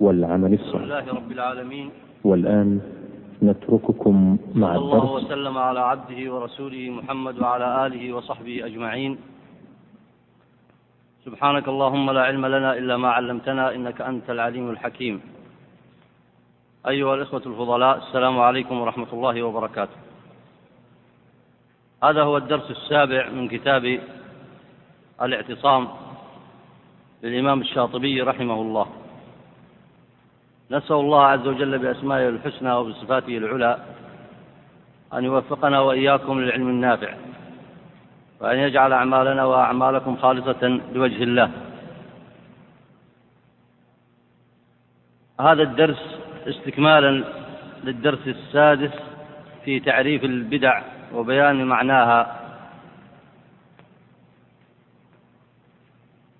والعمل الصالح. لله رب العالمين. والآن نترككم مع صلى الله الدرس. وسلم على عبده ورسوله محمد وعلى آله وصحبه أجمعين. سبحانك اللهم لا علم لنا إلا ما علمتنا إنك أنت العليم الحكيم. أيها الإخوة الفضلاء السلام عليكم ورحمة الله وبركاته. هذا هو الدرس السابع من كتاب الاعتصام للإمام الشاطبي رحمه الله. نسأل الله عز وجل بأسمائه الحسنى وبصفاته العلى أن يوفقنا وإياكم للعلم النافع وأن يجعل أعمالنا وأعمالكم خالصة لوجه الله. هذا الدرس استكمالا للدرس السادس في تعريف البدع وبيان معناها.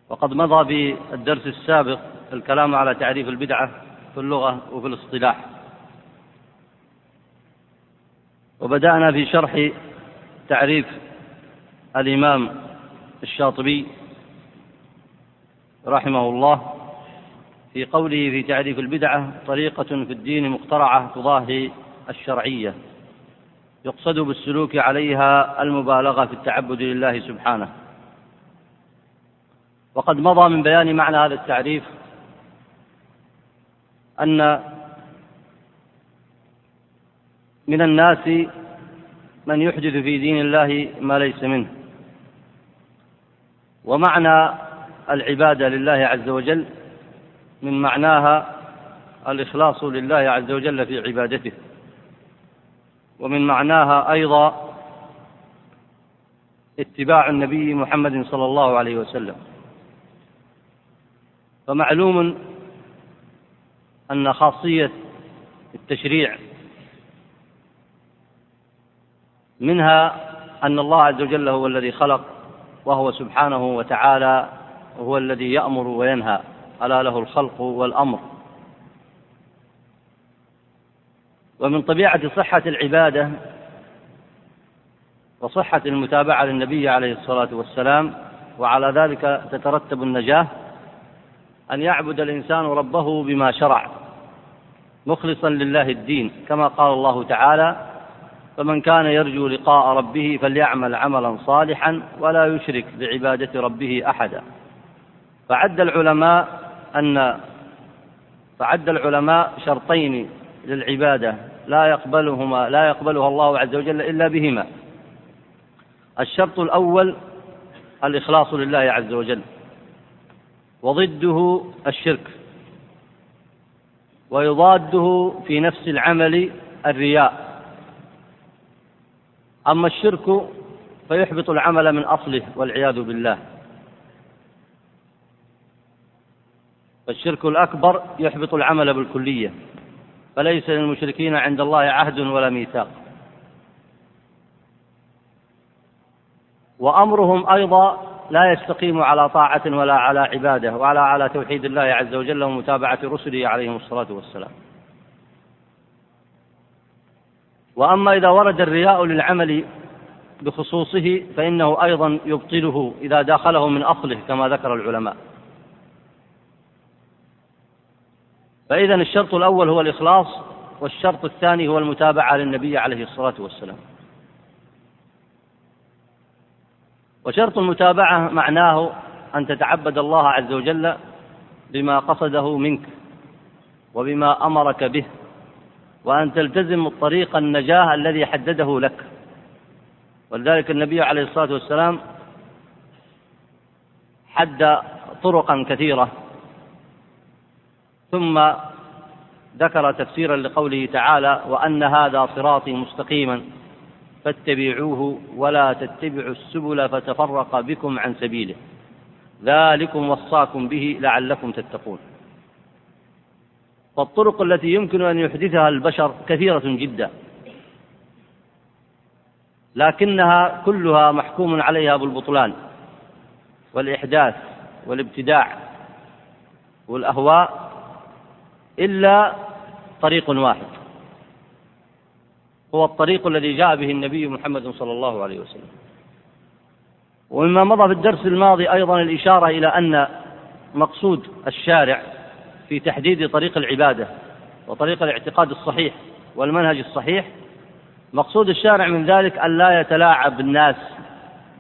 وقد مضى بالدرس السابق الكلام على تعريف البدعة. في اللغة وفي الاصطلاح. وبدأنا في شرح تعريف الإمام الشاطبي رحمه الله في قوله في تعريف البدعة طريقة في الدين مخترعة تضاهي الشرعية. يقصد بالسلوك عليها المبالغة في التعبد لله سبحانه. وقد مضى من بيان معنى هذا التعريف أن من الناس من يحدث في دين الله ما ليس منه. ومعنى العبادة لله عز وجل من معناها الإخلاص لله عز وجل في عبادته. ومن معناها أيضا اتباع النبي محمد صلى الله عليه وسلم. فمعلوم أن خاصية التشريع منها أن الله عز وجل هو الذي خلق وهو سبحانه وتعالى هو الذي يأمر وينهى ألا له الخلق والأمر. ومن طبيعة صحة العبادة وصحة المتابعة للنبي عليه الصلاة والسلام وعلى ذلك تترتب النجاة أن يعبد الإنسان ربه بما شرع مخلصا لله الدين كما قال الله تعالى فمن كان يرجو لقاء ربه فليعمل عملا صالحا ولا يشرك بعبادة ربه أحدا. فعد العلماء أن فعد العلماء شرطين للعبادة لا يقبلهما لا يقبلها الله عز وجل إلا بهما. الشرط الأول الإخلاص لله عز وجل. وضده الشرك ويضاده في نفس العمل الرياء. أما الشرك فيحبط العمل من أصله والعياذ بالله. فالشرك الأكبر يحبط العمل بالكلية فليس للمشركين عند الله عهد ولا ميثاق. وأمرهم أيضا لا يستقيم على طاعة ولا على عبادة ولا على توحيد الله عز وجل ومتابعة رسله عليهم الصلاة والسلام. وأما إذا ورد الرياء للعمل بخصوصه فإنه أيضا يبطله إذا داخله من أصله كما ذكر العلماء. فإذا الشرط الأول هو الإخلاص والشرط الثاني هو المتابعة للنبي عليه الصلاة والسلام. وشرط المتابعة معناه أن تتعبد الله عز وجل بما قصده منك وبما أمرك به وأن تلتزم الطريق النجاة الذي حدده لك. ولذلك النبي عليه الصلاة والسلام حد طرقا كثيرة ثم ذكر تفسيرا لقوله تعالى وأن هذا صراطي مستقيما فاتبعوه ولا تتبعوا السبل فتفرق بكم عن سبيله. ذلكم وصاكم به لعلكم تتقون. فالطرق التي يمكن أن يحدثها البشر كثيرة جدا. لكنها كلها محكوم عليها بالبطلان والإحداث والابتداع والأهواء إلا طريق واحد. هو الطريق الذي جاء به النبي محمد صلى الله عليه وسلم. ومما مضى في الدرس الماضي أيضا الإشارة إلى أن مقصود الشارع في تحديد طريق العبادة وطريق الاعتقاد الصحيح والمنهج الصحيح مقصود الشارع من ذلك أن لا يتلاعب الناس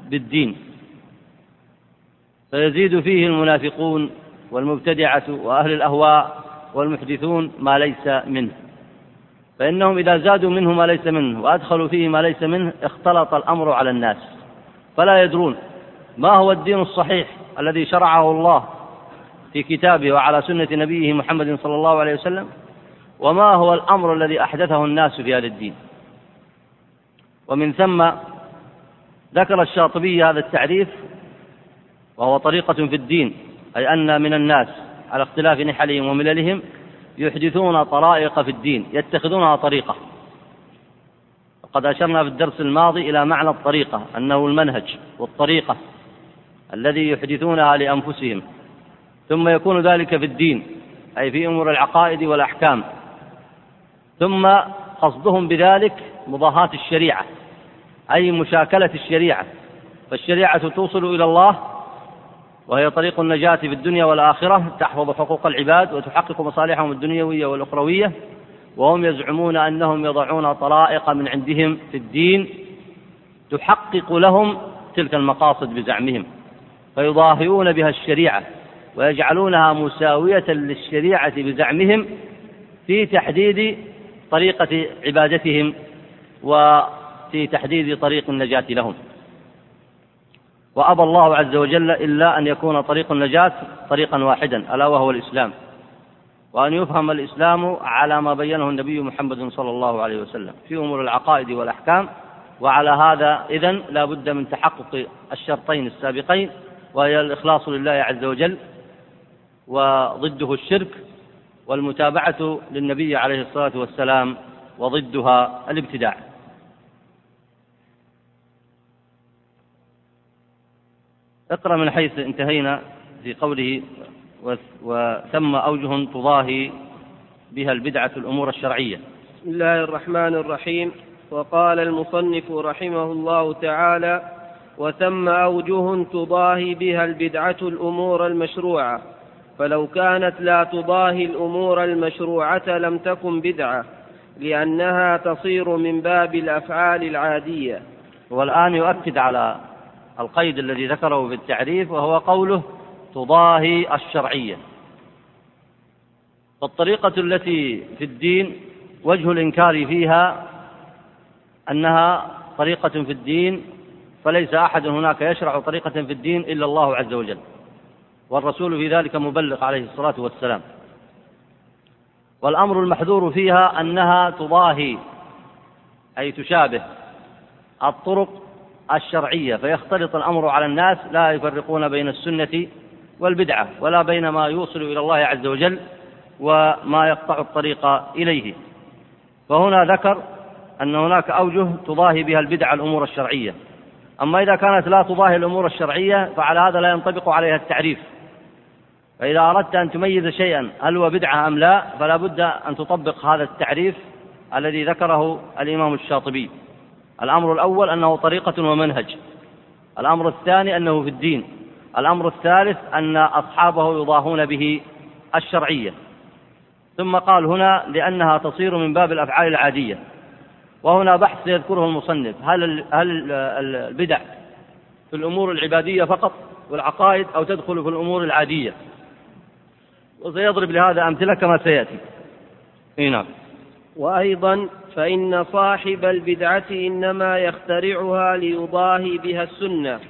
بالدين. فيزيد فيه المنافقون والمبتدعة وأهل الأهواء والمحدثون ما ليس منه. فإنهم إذا زادوا منه ما ليس منه وأدخلوا فيه ما ليس منه اختلط الأمر على الناس فلا يدرون ما هو الدين الصحيح الذي شرعه الله في كتابه وعلى سنة نبيه محمد صلى الله عليه وسلم وما هو الأمر الذي أحدثه الناس في هذا الدين ومن ثم ذكر الشاطبي هذا التعريف وهو طريقة في الدين أي أن من الناس على اختلاف نحلهم ومللهم يحدثون طرائق في الدين يتخذونها طريقة. وقد أشرنا في الدرس الماضي إلى معنى الطريقة أنه المنهج والطريقة الذي يحدثونها لأنفسهم. ثم يكون ذلك في الدين أي في أمور العقائد والأحكام. ثم قصدهم بذلك مضاهاة الشريعة أي مشاكلة الشريعة. فالشريعة توصل إلى الله وهي طريق النجاة في الدنيا والآخرة تحفظ حقوق العباد وتحقق مصالحهم الدنيوية والأخروية وهم يزعمون أنهم يضعون طرائق من عندهم في الدين تحقق لهم تلك المقاصد بزعمهم فيضاهئون بها الشريعة ويجعلونها مساوية للشريعة بزعمهم في تحديد طريقة عبادتهم وفي تحديد طريق النجاة لهم. وأبى الله عز وجل إلا أن يكون طريق النجاة طريقا واحدا ألا وهو الإسلام. وأن يفهم الإسلام على ما بينه النبي محمد صلى الله عليه وسلم في أمور العقائد والأحكام. وعلى هذا إذا لا بد من تحقق الشرطين السابقين وهي الإخلاص لله عز وجل وضده الشرك والمتابعة للنبي عليه الصلاة والسلام وضدها الابتداع. اقرأ من حيث انتهينا في قوله وثم أوجه تضاهي بها البدعة الأمور الشرعية. بسم الله الرحمن الرحيم. وقال المصنف رحمه الله تعالى وثم أوجه تضاهي بها البدعة الأمور المشروعة. فلو كانت لا تضاهي الأمور المشروعة لم تكن بدعة لأنها تصير من باب الأفعال العادية. والآن يؤكد على القيد الذي ذكره في التعريف وهو قوله تضاهي الشرعية. فالطريقة التي في الدين وجه الإنكار فيها أنها طريقة في الدين فليس أحد هناك يشرع طريقة في الدين إلا الله عز وجل. والرسول في ذلك مبلغ عليه الصلاة والسلام. والأمر المحذور فيها أنها تضاهي أي تشابه الطرق الشرعية فيختلط الأمر على الناس لا يفرقون بين السنة والبدعة ولا بين ما يوصل إلى الله عز وجل وما يقطع الطريق إليه. فهنا ذكر أن هناك أوجه تضاهي بها البدعة الأمور الشرعية. أما إذا كانت لا تضاهي الأمور الشرعية فعلى هذا لا ينطبق عليها التعريف. فإذا أردت أن تميز شيئا هل هو بدعة أم لا فلا بد أن تطبق هذا التعريف الذي ذكره الإمام الشاطبي. الأمر الأول أنه طريقة ومنهج. الأمر الثاني أنه في الدين. الأمر الثالث أن أصحابه يضاهون به الشرعية. ثم قال هنا لأنها تصير من باب الأفعال العادية. وهنا بحث يذكره المصنف. هل هل البدع في الأمور العبادية فقط والعقائد أو تدخل في الأمور العادية؟ وسيضرب لهذا أمثلة كما سيأتي. اي نعم. وأيضا فإن صاحب البدعة إنما يخترعها ليضاهي بها السنة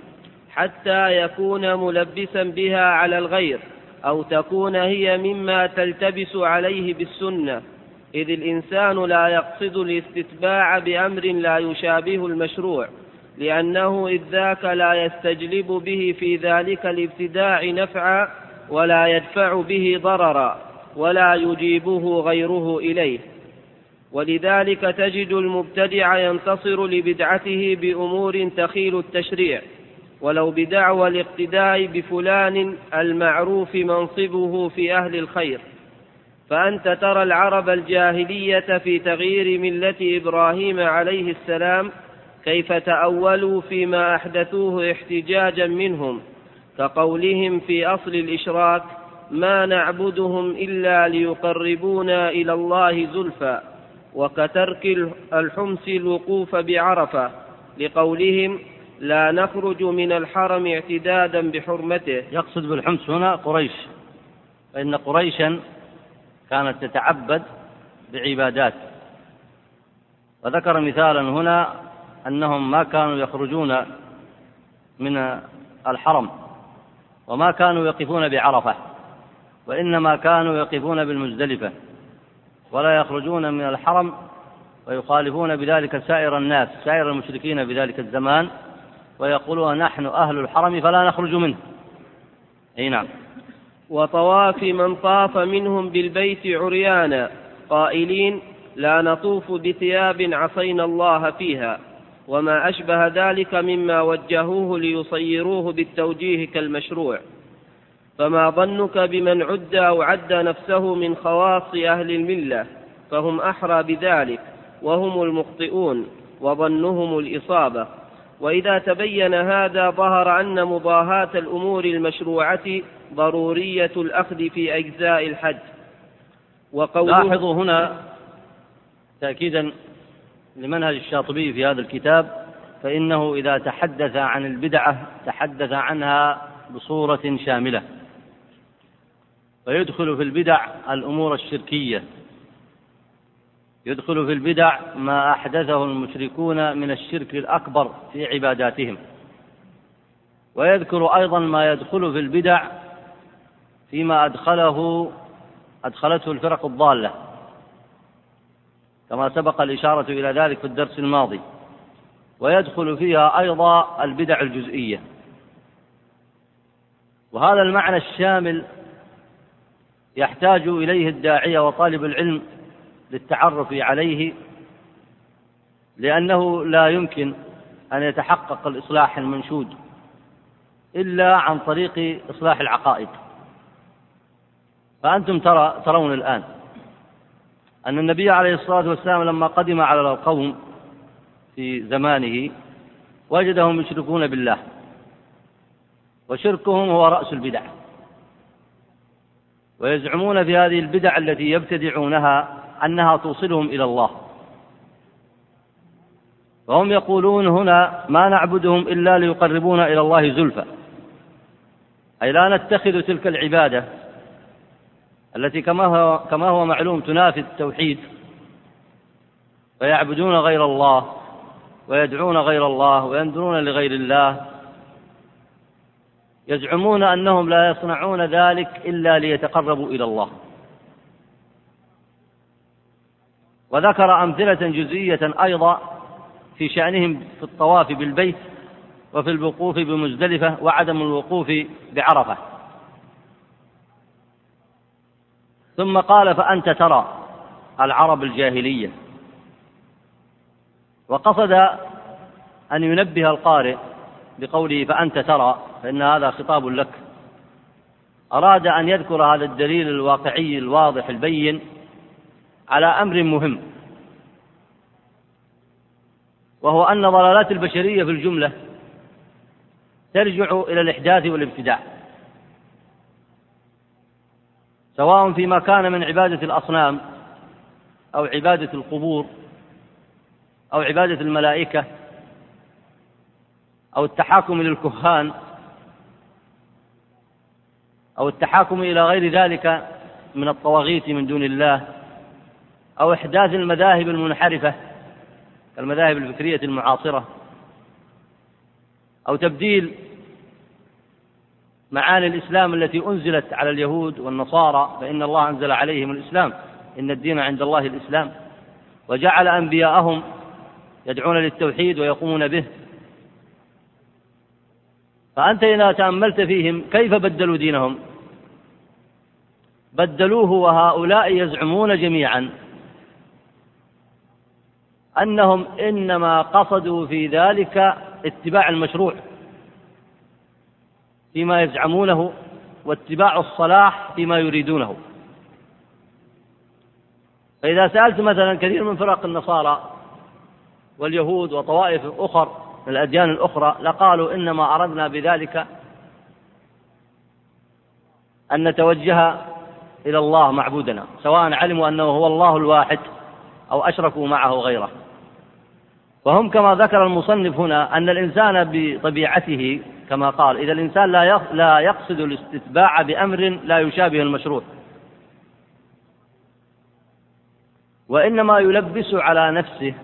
حتى يكون ملبسا بها على الغير أو تكون هي مما تلتبس عليه بالسنة. إذ الإنسان لا يقصد الاستتباع بأمر لا يشابه المشروع لأنه إذ ذاك لا يستجلب به في ذلك الابتداع نفعا ولا يدفع به ضررا ولا يجيبه غيره إليه. ولذلك تجد المبتدع ينتصر لبدعته بأمور تخيل التشريع ولو بدعوى الاقتداء بفلان المعروف منصبه في أهل الخير. فأنت ترى العرب الجاهلية في تغيير ملة إبراهيم عليه السلام كيف تأولوا فيما أحدثوه احتجاجا منهم كقولهم في أصل الإشراك ما نعبدهم إلا ليقربونا إلى الله زلفى وكترك الحمس الوقوف بعرفة لقولهم لا نخرج من الحرم اعتدادا بحرمته. يقصد بالحمس هنا قريش فإن قريشا كانت تتعبد بعبادات. وذكر مثالا هنا أنهم ما كانوا يخرجون من الحرم وما كانوا يقفون بعرفة وإنما كانوا يقفون بالمزدلفة. ولا يخرجون من الحرم ويخالفون بذلك سائر الناس سائر المشركين بذلك الزمان ويقولون نحن أهل الحرم فلا نخرج منه. أي نعم. وطواف من طاف منهم بالبيت عريانا قائلين لا نطوف بثياب عصينا الله فيها وما أشبه ذلك مما وجهوه ليصيروه بالتوجيه كالمشروع. فما ظنك بمن عد أو عد نفسه من خواص أهل الملة فهم أحرى بذلك وهم المخطئون وظنهم الإصابة. وإذا تبين هذا ظهر أن مضاهاة الأمور المشروعة ضرورية الأخذ في أجزاء الحج. لاحظوا هنا تأكيدا لمنهج الشاطبي في هذا الكتاب فإنه إذا تحدث عن البدعة تحدث عنها بصورة شاملة. فيدخل في البدع الأمور الشركية. يدخل في البدع ما أحدثه المشركون من الشرك الأكبر في عباداتهم. ويذكر أيضا ما يدخل في البدع فيما أدخله أدخلته الفرق الضالة. كما سبق الإشارة إلى ذلك في الدرس الماضي. ويدخل فيها أيضا البدع الجزئية. وهذا المعنى الشامل يحتاج إليه الداعية وطالب العلم للتعرف عليه لأنه لا يمكن أن يتحقق الإصلاح المنشود إلا عن طريق إصلاح العقائد. فأنتم ترى ترون الآن أن النبي عليه الصلاة والسلام لما قدم على القوم في زمانه وجدهم يشركون بالله وشركهم هو رأس البدع. ويزعمون في هذه البدع التي يبتدعونها أنها توصلهم إلى الله. وهم يقولون هنا ما نعبدهم إلا ليقربونا إلى الله زلفى. أي لا نتخذ تلك العبادة التي كما هو, كما هو معلوم تنافي التوحيد فيعبدون غير الله ويدعون غير الله وينذرون لغير الله يزعمون أنهم لا يصنعون ذلك إلا ليتقربوا إلى الله. وذكر أمثلة جزئية أيضا في شأنهم في الطواف بالبيت وفي الوقوف بمزدلفة وعدم الوقوف بعرفة. ثم قال فأنت ترى العرب الجاهلية. وقصد أن ينبه القارئ بقوله فأنت ترى فإن هذا خطاب لك. أراد أن يذكر هذا الدليل الواقعي الواضح البين على أمر مهم وهو أن ضلالات البشرية في الجملة ترجع إلى الإحداث والابتداع سواء فيما كان من عبادة الأصنام أو عبادة القبور أو عبادة الملائكة أو التحاكم للكهان أو التحاكم إلى غير ذلك من الطواغيت من دون الله أو إحداث المذاهب المنحرفة كالمذاهب الفكرية المعاصرة أو تبديل معاني الإسلام التي أنزلت على اليهود والنصارى فإن الله أنزل عليهم الإسلام إن الدين عند الله الإسلام. وجعل أنبياءهم يدعون للتوحيد ويقومون به. فأنت إذا تأملت فيهم كيف بدلوا دينهم؟ بدلوه وهؤلاء يزعمون جميعا أنهم إنما قصدوا في ذلك اتباع المشروع فيما يزعمونه واتباع الصلاح فيما يريدونه. فإذا سألت مثلا كثير من فرق النصارى واليهود وطوائف أخر الأديان الأخرى لقالوا إنما أردنا بذلك أن نتوجه إلى الله معبودنا سواء علموا أنه هو الله الواحد أو أشركوا معه غيره. وهم كما ذكر المصنف هنا أن الإنسان بطبيعته كما قال إذا الإنسان لا لا يقصد الاستتباع بأمر لا يشابه المشروع. وإنما يلبس على نفسه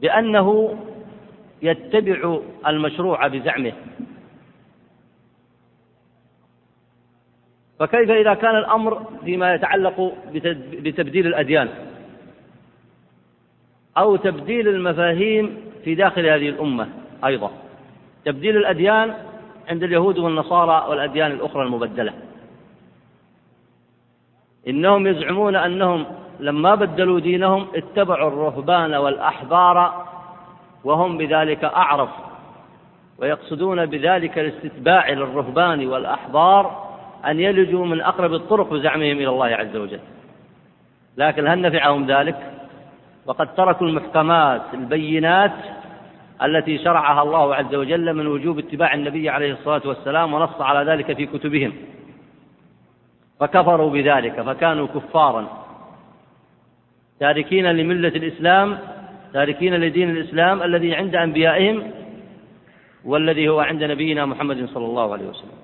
بأنه يتبع المشروع بزعمه. فكيف إذا كان الأمر فيما يتعلق بتبديل الأديان؟ أو تبديل المفاهيم في داخل هذه الأمة أيضا. تبديل الأديان عند اليهود والنصارى والأديان الأخرى المبدلة. إنهم يزعمون أنهم لما بدلوا دينهم اتبعوا الرهبان والأحبار وهم بذلك أعرف ويقصدون بذلك الاستتباع للرهبان والأحبار أن يلجوا من أقرب الطرق بزعمهم إلى الله عز وجل. لكن هل نفعهم ذلك؟ وقد تركوا المحكمات البينات التي شرعها الله عز وجل من وجوب اتباع النبي عليه الصلاة والسلام ونص على ذلك في كتبهم. فكفروا بذلك فكانوا كفارا. تاركين لملة الإسلام تاركين لدين الإسلام الذي عند أنبيائهم والذي هو عند نبينا محمد صلى الله عليه وسلم.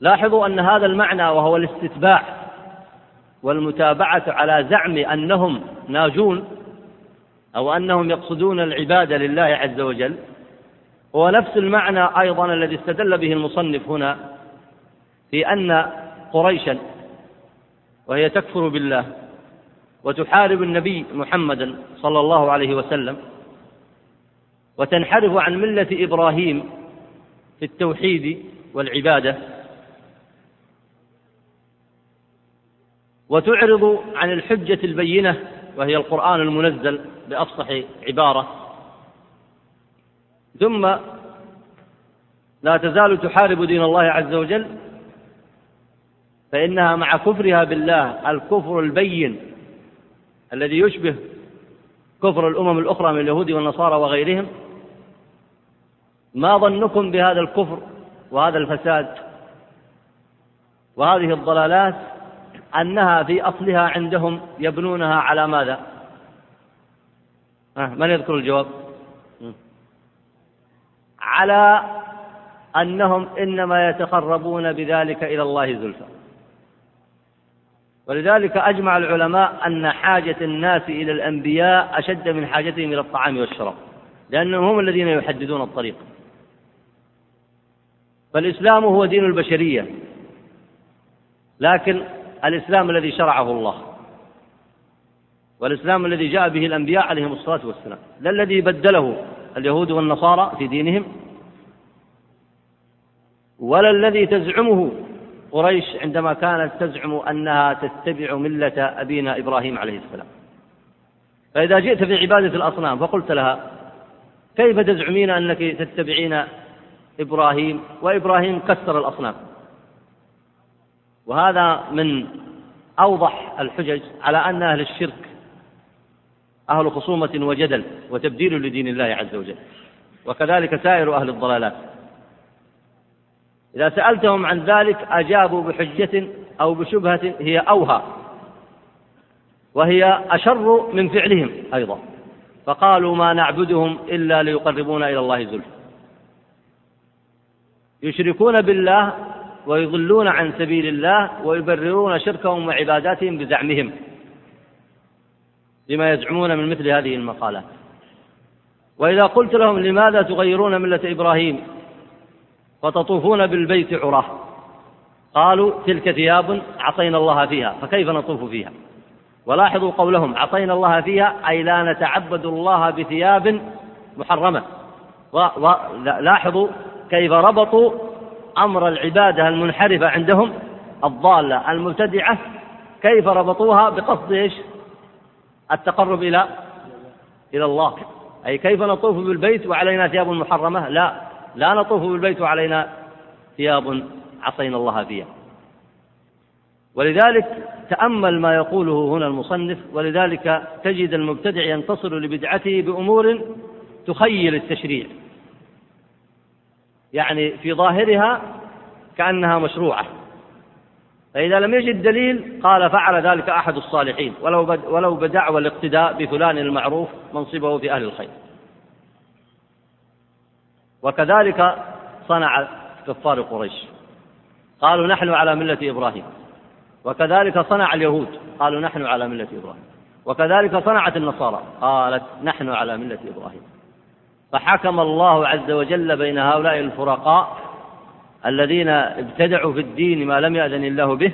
لاحظوا أن هذا المعنى وهو الاستتباع والمتابعة على زعم أنهم ناجون أو أنهم يقصدون العبادة لله عز وجل هو نفس المعنى أيضا الذي استدل به المصنف هنا في أن قريشا وهي تكفر بالله وتحارب النبي محمدا صلى الله عليه وسلم وتنحرف عن ملة إبراهيم في التوحيد والعبادة وتعرض عن الحجة البينة وهي القرآن المنزل بأفصح عبارة. ثم لا تزال تحارب دين الله عز وجل فإنها مع كفرها بالله الكفر البين. الذي يشبه كفر الأمم الأخرى من اليهود والنصارى وغيرهم ما ظنكم بهذا الكفر وهذا الفساد وهذه الضلالات أنها في أصلها عندهم يبنونها على ماذا؟ من يذكر الجواب؟ على أنهم إنما يتقربون بذلك إلى الله زلفى ولذلك أجمع العلماء أن حاجة الناس إلى الأنبياء أشد من حاجتهم إلى الطعام والشراب لأنهم هم الذين يحددون الطريق. فالإسلام هو دين البشرية لكن الإسلام الذي شرعه الله والإسلام الذي جاء به الأنبياء عليهم الصلاة والسلام لا الذي بدله اليهود والنصارى في دينهم ولا الذي تزعمه قريش عندما كانت تزعم أنها تتبع ملة أبينا إبراهيم عليه السلام. فإذا جئت في عبادة الأصنام فقلت لها كيف تزعمين أنك تتبعين إبراهيم؟ وإبراهيم كسر الأصنام. وهذا من أوضح الحجج على أن أهل الشرك أهل خصومة وجدل وتبديل لدين الله عز وجل. وكذلك سائر أهل الضلالات. إذا سألتهم عن ذلك أجابوا بحجة أو بشبهة هي أوهى وهي أشر من فعلهم أيضا فقالوا ما نعبدهم إلا ليقربونا إلى الله زلفى. يشركون بالله ويضلون عن سبيل الله ويبررون شركهم وعباداتهم بزعمهم لما يزعمون من مثل هذه المقالات. وإذا قلت لهم لماذا تغيرون ملة إبراهيم؟ وتطوفون بالبيت عراه قالوا تلك ثياب عصينا الله فيها فكيف نطوف فيها؟ ولاحظوا قولهم عصينا الله فيها أي لا نتعبد الله بثياب محرمة. ولاحظوا كيف ربطوا أمر العبادة المنحرفة عندهم الضالة المبتدعة كيف ربطوها بقصد إيش؟ التقرب إلى إلى الله. أي كيف نطوف بالبيت وعلينا ثياب محرمة؟ لا. لا نطوف بالبيت وعلينا ثياب عصينا الله فيها. ولذلك تأمل ما يقوله هنا المصنف ولذلك تجد المبتدع ينتصر لبدعته بأمور تخيل التشريع. يعني في ظاهرها كأنها مشروعة. فإذا لم يجد دليل قال فعل ذلك أحد الصالحين ولو ولو بدعوى الاقتداء بفلان المعروف منصبه في أهل الخير. وكذلك صنع كفار قريش. قالوا نحن على ملة إبراهيم. وكذلك صنع اليهود. قالوا نحن على ملة إبراهيم. وكذلك صنعت النصارى. قالت نحن على ملة إبراهيم. فحكم الله عز وجل بين هؤلاء الفرقاء الذين ابتدعوا في الدين ما لم يأذن الله به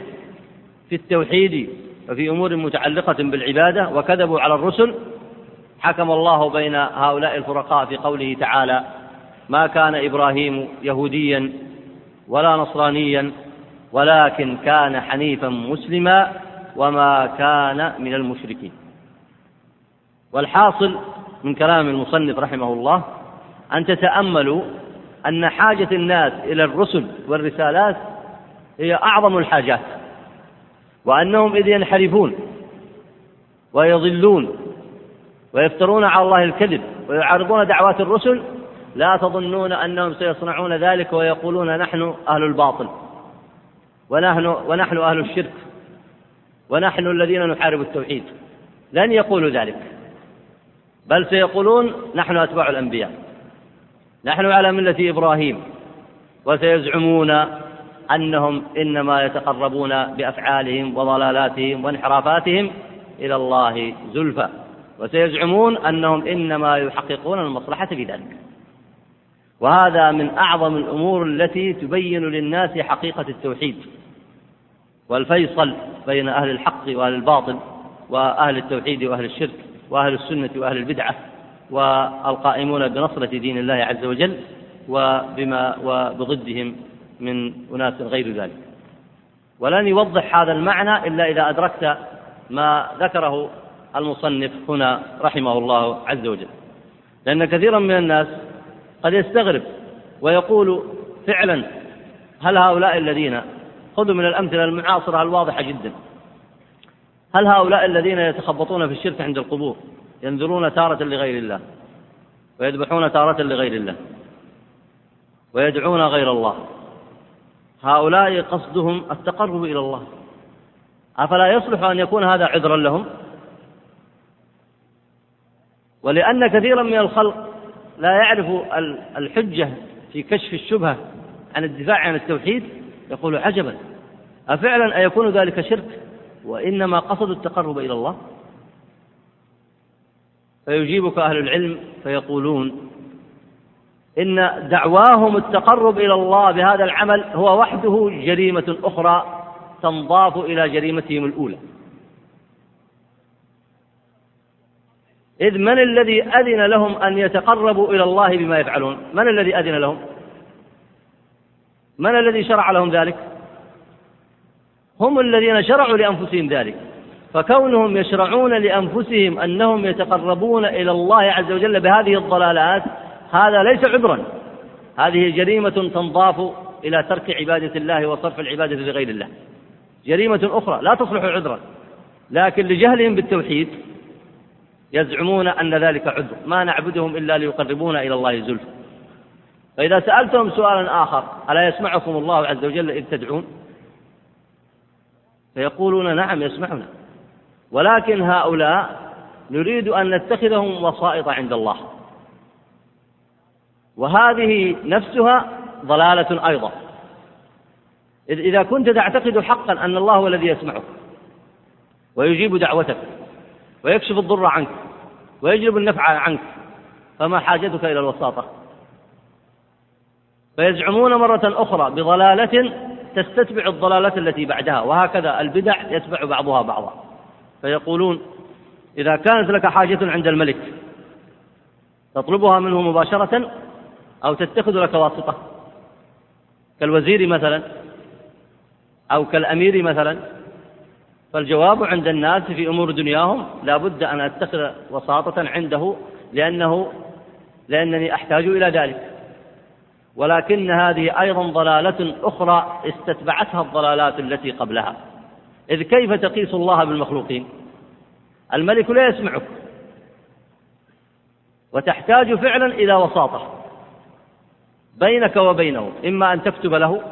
في التوحيد وفي أمور متعلقة بالعبادة وكذبوا على الرسل. حكم الله بين هؤلاء الفرقاء في قوله تعالى ما كان إبراهيم يهوديا ولا نصرانيا ولكن كان حنيفا مسلما وما كان من المشركين. والحاصل من كلام المصنف رحمه الله أن تتأملوا أن حاجة الناس إلى الرسل والرسالات هي أعظم الحاجات وأنهم إذ ينحرفون ويضلون ويفترون على الله الكذب ويعارضون دعوات الرسل لا تظنون أنهم سيصنعون ذلك ويقولون نحن أهل الباطل. ونحن ونحن أهل الشرك. ونحن الذين نحارب التوحيد. لن يقولوا ذلك. بل سيقولون نحن أتباع الأنبياء. نحن على ملة إبراهيم. وسيزعمون أنهم إنما يتقربون بأفعالهم وضلالاتهم وانحرافاتهم إلى الله زلفى. وسيزعمون أنهم إنما يحققون المصلحة في ذلك وهذا من أعظم الأمور التي تبين للناس حقيقة التوحيد والفيصل بين أهل الحق وأهل الباطل وأهل التوحيد وأهل الشرك وأهل السنة وأهل البدعة والقائمون بنصرة دين الله عز وجل وبما وبضدهم من أناس غير ذلك. ولن يوضح هذا المعنى إلا إذا أدركت ما ذكره المصنف هنا رحمه الله عز وجل. لأن كثيرا من الناس قد يستغرب ويقول فعلا هل هؤلاء الذين خذوا من الأمثلة المعاصرة الواضحة جدا. هل هؤلاء الذين يتخبطون في الشرك عند القبور ينذرون تارة لغير الله ويذبحون تارة لغير الله ويدعون غير الله؟ هؤلاء قصدهم التقرب إلى الله. أفلا يصلح أن يكون هذا عذرا لهم؟ ولأن كثيرا من الخلق لا يعرف الحجة في كشف الشبهة عن الدفاع عن التوحيد؟ يقول عجبا. أفعلا أيكون ذلك شرك؟ وإنما قصدوا التقرب إلى الله. فيجيبك أهل العلم فيقولون إن دعواهم التقرب إلى الله بهذا العمل هو وحده جريمة أخرى تنضاف إلى جريمتهم الأولى. إذ من الذي أذن لهم أن يتقربوا إلى الله بما يفعلون؟ من الذي أذن لهم؟ من الذي شرع لهم ذلك؟ هم الذين شرعوا لأنفسهم ذلك. فكونهم يشرعون لأنفسهم أنهم يتقربون إلى الله عز وجل بهذه الضلالات هذا ليس عذرا. هذه جريمة تنضاف إلى ترك عبادة الله وصرف العبادة لغير الله. جريمة أخرى لا تصلح عذرا. لكن لجهلهم بالتوحيد يزعمون أن ذلك عذر. ما نعبدهم إلا ليقربونا إلى الله زلفى. فإذا سألتهم سؤالا آخر ألا يسمعكم الله عز وجل إذ تدعون؟ فيقولون نعم يسمعنا. ولكن هؤلاء نريد أن نتخذهم وسائط عند الله. وهذه نفسها ضلالة أيضا. إذا كنت تعتقد حقا أن الله هو الذي يسمعك ويجيب دعوتك ويكشف الضر عنك ويجلب النفع عنك فما حاجتك إلى الوساطة. فيزعمون مرة أخرى بضلالة تستتبع الضلالة التي بعدها وهكذا البدع يتبع بعضها بعضا. فيقولون إذا كانت لك حاجة عند الملك تطلبها منه مباشرة أو تتخذ لك واسطة كالوزير مثلا أو كالأمير مثلا فالجواب عند الناس في أمور دنياهم لا بد أن أتخذ وساطة عنده لأنه لأنني أحتاج إلى ذلك. ولكن هذه أيضا ضلالة أخرى استتبعتها الضلالات التي قبلها. إذ كيف تقيس الله بالمخلوقين؟ الملك لا يسمعك. وتحتاج فعلا إلى وساطة. بينك وبينه إما أن تكتب له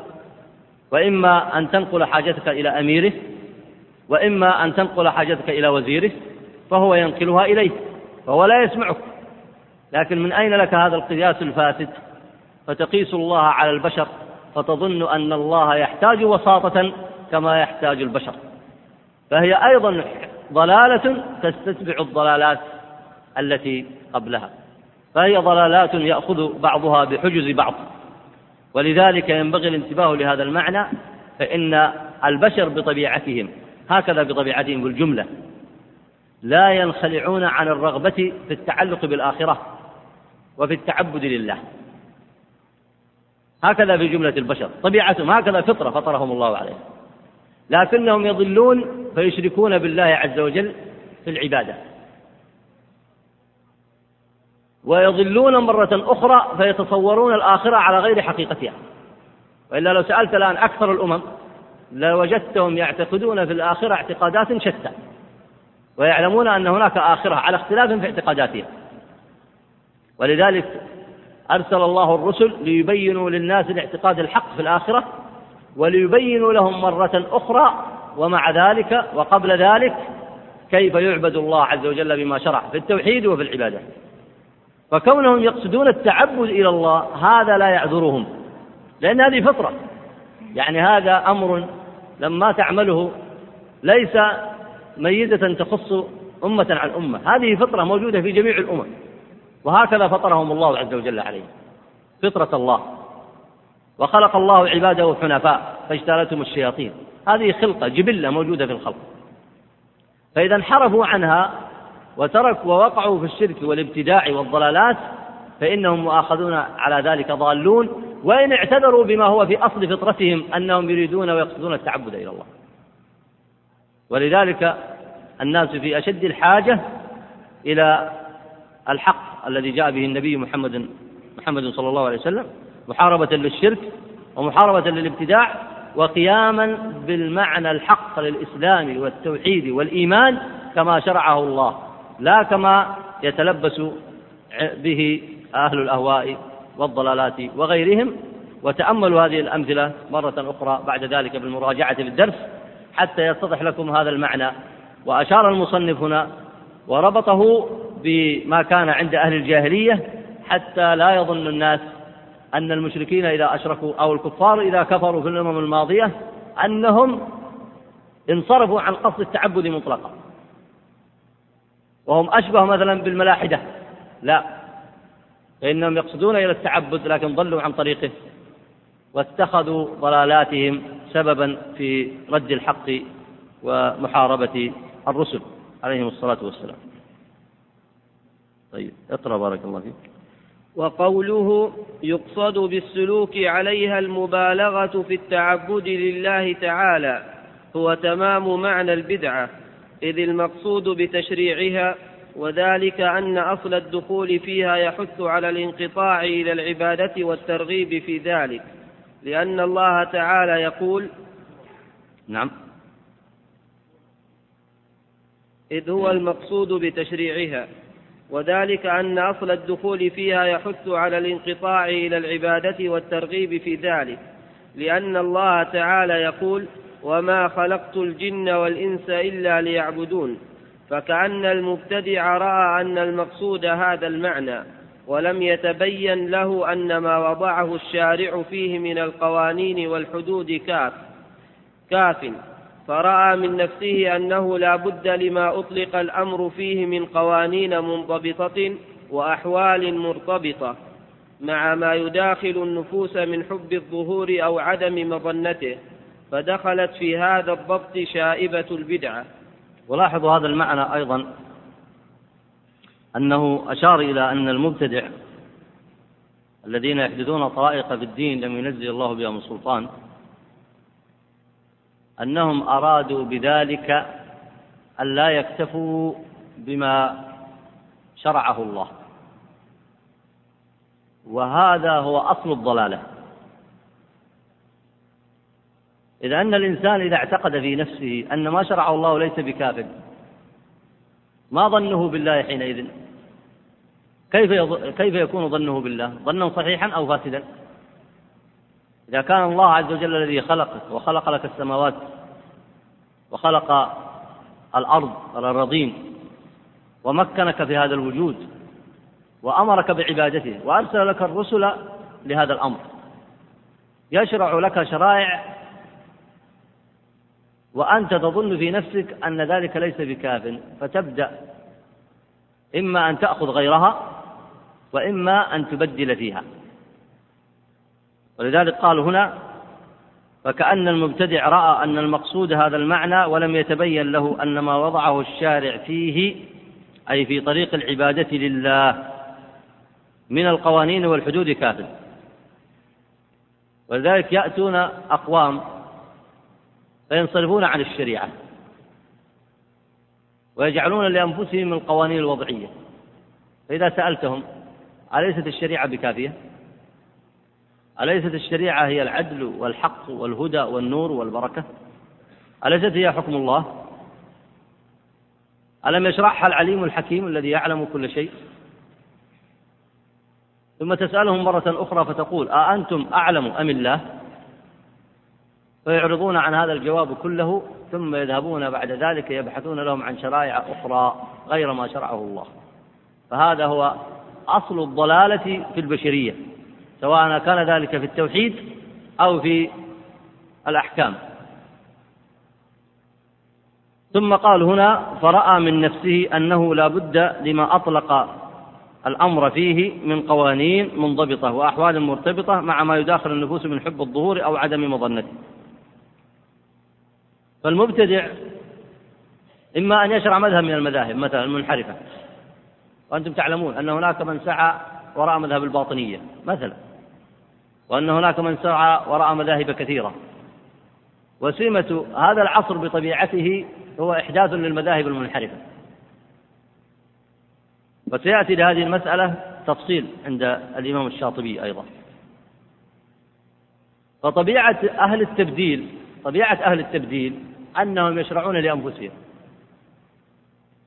وإما أن تنقل حاجتك إلى أميره وإما أن تنقل حاجتك إلى وزيره فهو ينقلها إليه فهو لا يسمعك. لكن من أين لك هذا القياس الفاسد؟ فتقيس الله على البشر فتظن أن الله يحتاج وساطة كما يحتاج البشر. فهي أيضا ضلالة تستتبع الضلالات التي قبلها. فهي ضلالات يأخذ بعضها بحجز بعض. ولذلك ينبغي الانتباه لهذا المعنى فإن البشر بطبيعتهم هكذا بطبيعتهم بالجملة لا ينخلعون عن الرغبة في التعلق بالآخرة وفي التعبد لله. هكذا في جملة البشر. طبيعتهم هكذا فطرة فطرهم الله عليها لكنهم يضلون فيشركون بالله عز وجل في العبادة. ويضلون مرة أخرى فيتصورون الآخرة على غير حقيقتها. وإلا لو سألت الآن أكثر الأمم لوجدتهم يعتقدون في الآخرة اعتقادات شتى ويعلمون أن هناك آخرة على اختلاف في اعتقاداتها ولذلك أرسل الله الرسل ليبينوا للناس الاعتقاد الحق في الآخرة وليبينوا لهم مرة أخرى ومع ذلك وقبل ذلك كيف يعبد الله عز وجل بما شرع في التوحيد وفي العبادة. فكونهم يقصدون التعبد إلى الله هذا لا يعذرهم لأن هذه فطرة. يعني هذا أمر لما تعمله ليس ميزة تخص أمة عن أمة. هذه فطرة موجودة في جميع الأمم وهكذا فطرهم الله عز وجل عليه فطرة الله. وخلق الله عباده حنفاء فاجتالتهم الشياطين. هذه خلقة جبلة موجودة في الخلق. فإذا انحرفوا عنها وتركوا ووقعوا في الشرك والابتداع والضلالات فإنهم مؤاخذون على ذلك ضالون. وإن اعتذروا بما هو في أصل فطرتهم أنهم يريدون ويقصدون التعبد إلى الله. ولذلك الناس في أشد الحاجة إلى الحق الذي جاء به النبي محمد محمد صلى الله عليه وسلم محاربة للشرك ومحاربة للابتداع وقياما بالمعنى الحق للإسلام والتوحيد والإيمان كما شرعه الله لا كما يتلبس به أهل الأهواء والضلالات وغيرهم وتأملوا هذه الأمثلة مرة أخرى بعد ذلك بالمراجعة في الدرس حتى يتضح لكم هذا المعنى. وأشار المصنف هنا وربطه بما كان عند أهل الجاهلية حتى لا يظن الناس أن المشركين إذا أشركوا أو الكفار إذا كفروا في الأمم الماضية أنهم انصرفوا عن قصد التعبد مطلقا. وهم أشبه مثلا بالملاحدة. لا فإنهم يقصدون إلى التعبد لكن ضلوا عن طريقه واتخذوا ضلالاتهم سببا في رد الحق ومحاربة الرسل عليهم الصلاة والسلام. طيب اقرأ بارك الله فيك. وقوله يقصد بالسلوك عليها المبالغة في التعبد لله تعالى هو تمام معنى البدعة إذ المقصود بتشريعها وذلك أن أصل الدخول فيها يحث على الانقطاع إلى العبادة والترغيب في ذلك لأن الله تعالى يقول نعم. إذ هو المقصود بتشريعها وذلك أن أصل الدخول فيها يحث على الانقطاع إلى العبادة والترغيب في ذلك لأن الله تعالى يقول وما خلقت الجن والإنس إلا ليعبدون فكأن المبتدع رأى أن المقصود هذا المعنى ولم يتبين له أن ما وضعه الشارع فيه من القوانين والحدود كاف كاف. فرأى من نفسه أنه لا بد لما أطلق الأمر فيه من قوانين منضبطة وأحوال مرتبطة مع ما يداخل النفوس من حب الظهور أو عدم مظنته فدخلت في هذا الضبط شائبة البدعة. ولاحظوا هذا المعنى أيضا أنه أشار إلى أن المبتدع الذين يحدثون طرائق في الدين لم ينزل الله بها من سلطان أنهم أرادوا بذلك أن لا يكتفوا بما شرعه الله. وهذا هو أصل الضلالة. إذا أن الإنسان إذا اعتقد في نفسه أن ما شرعه الله ليس بكافٍ ما ظنه بالله حينئذ؟ كيف كيف يكون ظنه بالله؟ ظنا صحيحا أو فاسدا؟ إذا كان الله عز وجل الذي خلقك وخلق لك السماوات وخلق الأرض الأراضين ومكنك في هذا الوجود وأمرك بعبادته وأرسل لك الرسل لهذا الأمر يشرع لك شرائع وأنت تظن في نفسك أن ذلك ليس بكاف فتبدأ. إما أن تأخذ غيرها وإما أن تبدل فيها. ولذلك قال هنا فكأن المبتدع رأى أن المقصود هذا المعنى ولم يتبين له أن ما وضعه الشارع فيه أي في طريق العبادة لله من القوانين والحدود كافٍ. ولذلك يأتون أقوام فينصرفون عن الشريعة ويجعلون لأنفسهم القوانين الوضعية فإذا سألتهم أليست الشريعة بكافية؟ أليست الشريعة هي العدل والحق والهدى والنور والبركة؟ أليست هي حكم الله؟ ألم يشرحها العليم الحكيم الذي يعلم كل شيء؟ ثم تسألهم مرة أخرى فتقول أأنتم أعلم أم الله فيعرضون عن هذا الجواب كله ثم يذهبون بعد ذلك يبحثون لهم عن شرائع أخرى غير ما شرعه الله. فهذا هو أصل الضلالة في البشرية سواء كان ذلك في التوحيد أو في الأحكام. ثم قال هنا فرأى من نفسه أنه لا بد لما أطلق الأمر فيه من قوانين منضبطة وأحوال مرتبطة مع ما يداخل النفوس من حب الظهور أو عدم مظنته. فالمبتدع إما أن يشرع مذهب من المذاهب مثلا المنحرفة. وأنتم تعلمون أن هناك من سعى وراء مذهب الباطنية مثلا. وأن هناك من سعى وراء مذاهب كثيرة. وسمة هذا العصر بطبيعته هو إحداث للمذاهب المنحرفة. وسيأتي لهذه المسألة تفصيل عند الإمام الشاطبي أيضا. فطبيعة أهل التبديل طبيعة أهل التبديل أنهم يشرعون لأنفسهم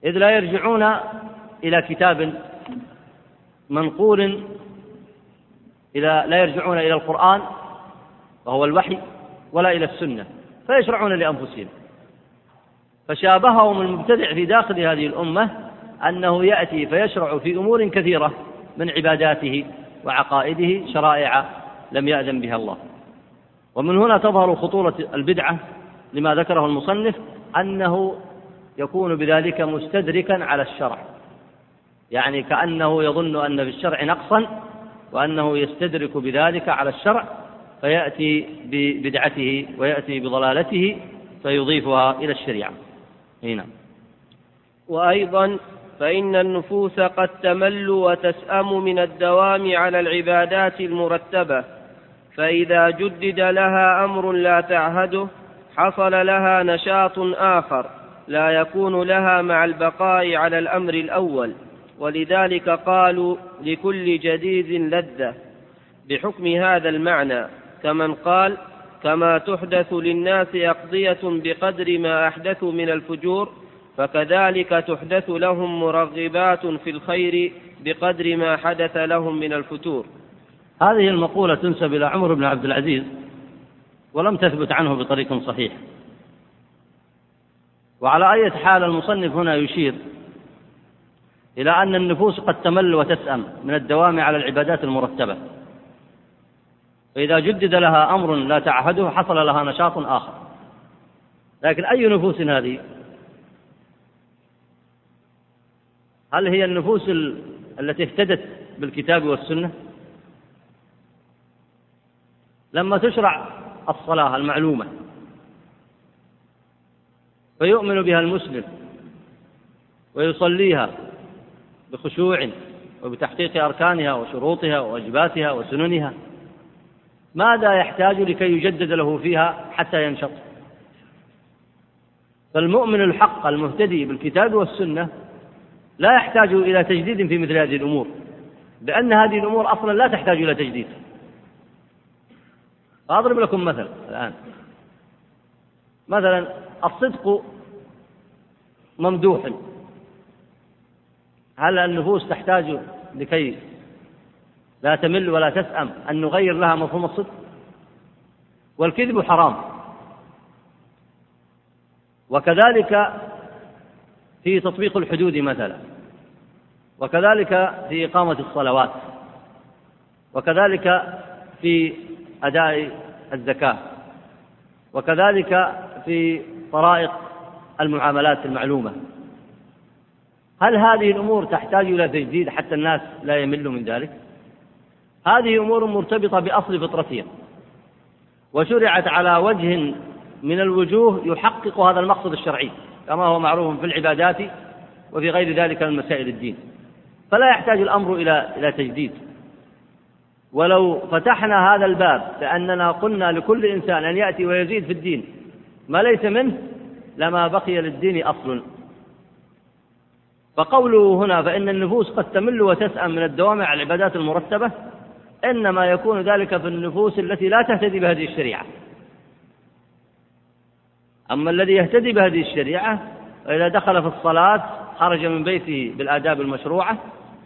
إذ لا يرجعون إلى كتاب منقول إذا لا يرجعون إلى القرآن وهو الوحي ولا إلى السنة فيشرعون لأنفسهم. فشابههم المبتدع في داخل هذه الأمة أنه يأتي فيشرع في أمور كثيرة من عباداته وعقائده شرائع لم يأذن بها الله. ومن هنا تظهر خطورة البدعة لما ذكره المصنف أنه يكون بذلك مستدركا على الشرع. يعني كأنه يظن أن في الشرع نقصا وأنه يستدرك بذلك على الشرع فيأتي ببدعته ويأتي بضلالته فيضيفها إلى الشريعة. هنا وأيضا فإن النفوس قد تمل وتسأم من الدوام على العبادات المرتبة. فإذا جدد لها أمر لا تعهده حصل لها نشاط آخر لا يكون لها مع البقاء على الأمر الأول. ولذلك قالوا لكل جديد لذة. بحكم هذا المعنى كمن قال كما تحدث للناس أقضية بقدر ما أحدثوا من الفجور فكذلك تحدث لهم مرغبات في الخير بقدر ما حدث لهم من الفتور هذه المقولة تنسب إلى عمر بن عبد العزيز ولم تثبت عنه بطريق صحيح. وعلى أي حال المصنف هنا يشير إلى أن النفوس قد تمل وتسأم من الدوام على العبادات المرتبة. فإذا جدد لها أمر لا تعهده حصل لها نشاط آخر. لكن أي نفوس هذه؟ هل هي النفوس التي اهتدت بالكتاب والسنة؟ لما تشرع الصلاة المعلومة فيؤمن بها المسلم ويصليها بخشوع وبتحقيق أركانها وشروطها وواجباتها وسننها ماذا يحتاج لكي يجدد له فيها حتى ينشط؟ فالمؤمن الحق المهتدي بالكتاب والسنة لا يحتاج إلى تجديد في مثل هذه الأمور لأن هذه الأمور أصلا لا تحتاج إلى تجديد. أضرب لكم مثل الآن. مثلا الصدق ممدوح. هل النفوس تحتاج لكي لا تمل ولا تسأم أن نغير لها مفهوم الصدق؟ والكذب حرام. وكذلك في تطبيق الحدود مثلا. وكذلك في إقامة الصلوات. وكذلك في أداء الزكاة. وكذلك في طرائق المعاملات المعلومة. هل هذه الأمور تحتاج إلى تجديد حتى الناس لا يملوا من ذلك؟ هذه أمور مرتبطة بأصل فطرتهم وشرعت على وجه من الوجوه يحقق هذا المقصد الشرعي كما هو معروف في العبادات وفي غير ذلك من مسائل الدين. فلا يحتاج الأمر إلى إلى تجديد. ولو فتحنا هذا الباب لأننا قلنا لكل إنسان أن يأتي ويزيد في الدين ما ليس منه لما بقي للدين أصل. فقوله هنا فإن النفوس قد تمل وتسأم من الدوام على العبادات المرتبة إنما يكون ذلك في النفوس التي لا تهتدي بهذه الشريعة. أما الذي يهتدي بهذه الشريعة فإذا دخل في الصلاة خرج من بيته بالآداب المشروعة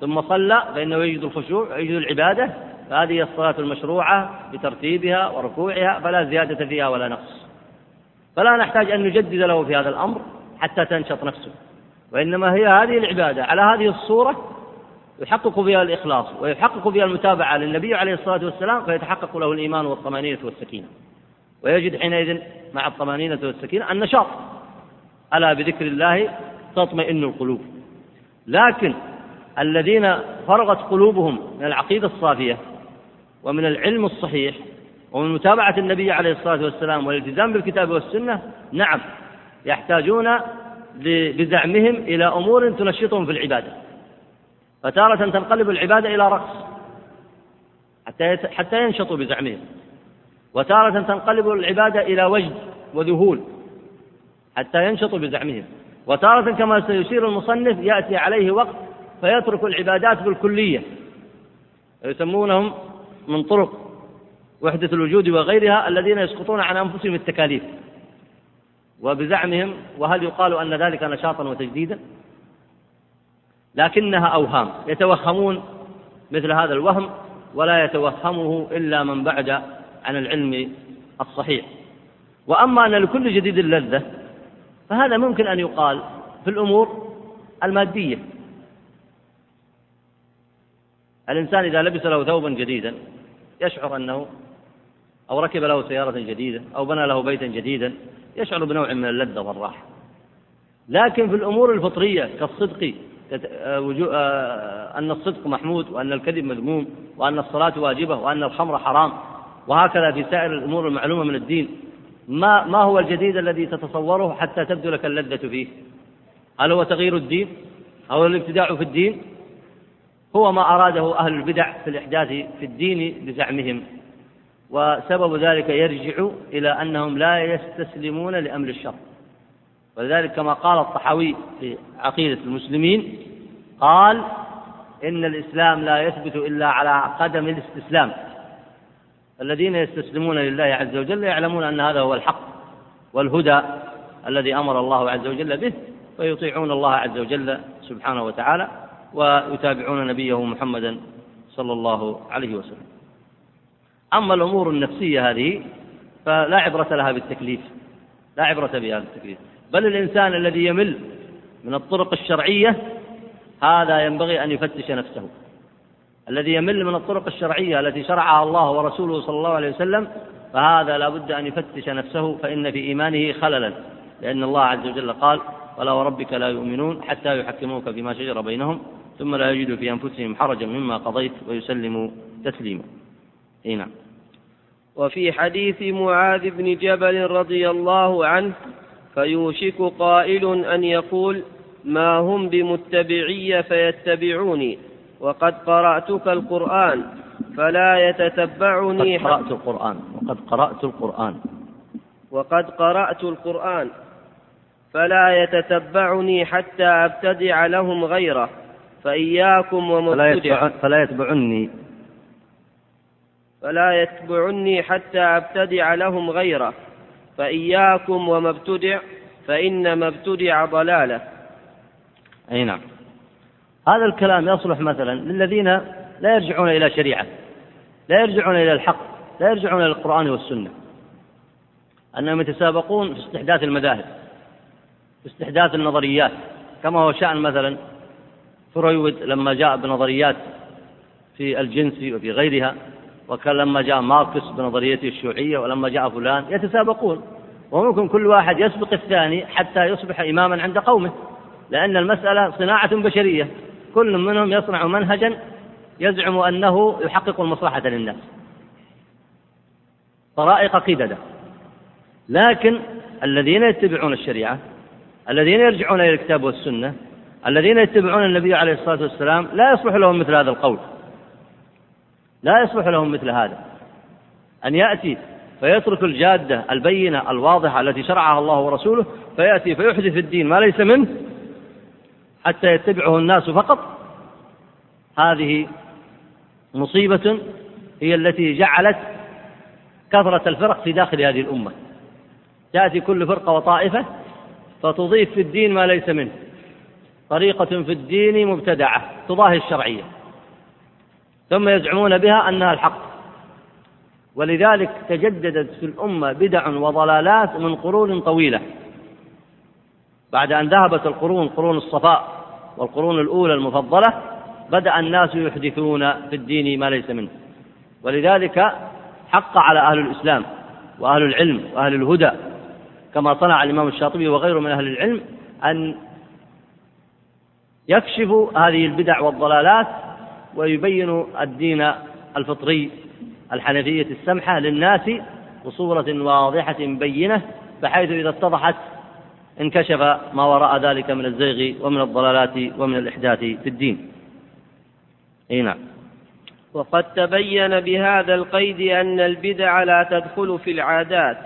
ثم صلى فإنه يجد الخشوع ويجد العبادة فهذه الصلاة المشروعة بترتيبها وركوعها فلا زيادة فيها ولا نقص. فلا نحتاج أن نجدد له في هذا الأمر حتى تنشط نفسه. وإنما هي هذه العبادة. على هذه الصورة يحقق فيها الإخلاص ويحقق فيها المتابعة للنبي عليه الصلاة والسلام فيتحقق له الإيمان والطمأنينة والسكينة. ويجد حينئذ مع الطمأنينة والسكينة النشاط. ألا بذكر الله تطمئن القلوب. لكن الذين فرغت قلوبهم من العقيدة الصافية ومن العلم الصحيح ومن متابعة النبي عليه الصلاة والسلام والالتزام بالكتاب والسنة نعم يحتاجون بزعمهم إلى أمور تنشطهم في العبادة. فتارة تنقلب العبادة إلى رقص حتى حتى ينشطوا بزعمهم. وتارة تنقلب العبادة إلى وجد وذهول حتى ينشطوا بزعمهم. وتارة كما سيشير المصنف يأتي عليه وقت فيترك العبادات بالكلية يسمونهم من طرق وحدة الوجود وغيرها الذين يسقطون عن أنفسهم التكاليف. وبزعمهم وهل يقال أن ذلك نشاطا وتجديدا؟ لكنها أوهام. يتوهمون مثل هذا الوهم ولا يتوهمه إلا من بعد عن العلم الصحيح. وأما أن لكل جديد لذة فهذا ممكن أن يقال في الأمور المادية. الإنسان إذا لبس له ثوبا جديدا يشعر أنه أو ركب له سيارة جديدة أو بنى له بيتا جديدا يشعر بنوع من اللذة والراحة لكن في الأمور الفطرية كالصدق آه، آه، أن الصدق محمود وأن الكذب مذموم وأن الصلاة واجبة وأن الخمر حرام وهكذا في سائر الأمور المعلومة من الدين ما ما هو الجديد الذي تتصوره حتى تبدو لك اللذة فيه؟ هل هو تغيير الدين؟ أو الابتداع في الدين؟ هو ما أراده أهل البدع في الإحداث في الدين بزعمهم وسبب ذلك يرجع إلى أنهم لا يستسلمون لأمر الشر. ولذلك كما قال الطحاوي في عقيدة المسلمين قال إن الإسلام لا يثبت إلا على قدم الاستسلام. الذين يستسلمون لله عز وجل يعلمون أن هذا هو الحق والهدى الذي أمر الله عز وجل به ويطيعون الله عز وجل سبحانه وتعالى. ويتابعون نبيه محمدا صلى الله عليه وسلم. أما الأمور النفسية هذه فلا عبرة لها بالتكليف لا عبرة بها بالتكليف. بل الإنسان الذي يمل من الطرق الشرعية هذا ينبغي أن يفتش نفسه. الذي يمل من الطرق الشرعية التي شرعها الله ورسوله صلى الله عليه وسلم فهذا لا بد أن يفتش نفسه فإن في إيمانه خللا. لأن الله عز وجل قال ولا وربك لا يؤمنون حتى يحكموك فيما شجر بينهم ثم لا يجدوا في أنفسهم حرجا مما قضيت ويسلموا تسليما. أي نعم. وفي حديث معاذ بن جبل رضي الله عنه فيوشك قائل أن يقول ما هم بمتبعي فيتبعوني وقد قرأتك القرآن فلا يتتبعني قد قرأت القرآن وقد قرأت القرآن. وقد قرأت القرآن فلا يتتبعني حتى أبتدع لهم غيره. فإياكم ومبتدع فلا يتبعني. فلا يتبعني حتى أبتدع لهم غيره. فإياكم وما ابتدع فإن ما ابتدع ضلالة. أي نعم. هذا الكلام يصلح مثلا للذين لا يرجعون إلى شريعة لا يرجعون إلى الحق لا يرجعون إلى القرآن والسنة. أنهم يتسابقون في استحداث المذاهب في استحداث النظريات كما هو شأن مثلا فرويد لما جاء بنظريات في الجنس وفي غيرها وكان لما جاء ماركس بنظريته الشيوعية ولما جاء فلان يتسابقون. وممكن كل واحد يسبق الثاني حتى يصبح إماما عند قومه لأن المسألة صناعة بشرية. كل منهم يصنع منهجا يزعم أنه يحقق المصلحة للناس. طرائق قددة لكن الذين يتبعون الشريعة الذين يرجعون إلى الكتاب والسنة الذين يتبعون النبي عليه الصلاة والسلام لا يصلح لهم مثل هذا القول. لا يصلح لهم مثل هذا. أن يأتي فيترك الجادة البينة الواضحة التي شرعها الله ورسوله فيأتي فيحدث في الدين ما ليس منه حتى يتبعه الناس فقط. هذه مصيبة هي التي جعلت كثرة الفرق في داخل هذه الأمة. تأتي كل فرقة وطائفة فتضيف في الدين ما ليس منه. طريقة في الدين مبتدعة تضاهي الشرعية. ثم يزعمون بها أنها الحق. ولذلك تجددت في الأمة بدع وضلالات من قرون طويلة. بعد أن ذهبت القرون قرون الصفاء والقرون الأولى المفضلة بدأ الناس يحدثون في الدين ما ليس منه. ولذلك حق على أهل الإسلام وأهل العلم وأهل الهدى كما صنع الإمام الشاطبي وغيره من أهل العلم أن يكشفوا هذه البدع والضلالات ويبينوا الدين الفطري الحنفية السمحة للناس بصورة واضحة بينة بحيث إذا اتضحت انكشف ما وراء ذلك من الزيغ ومن الضلالات ومن الإحداث في الدين. أي نعم. وقد تبين بهذا القيد أن البدع لا تدخل في العادات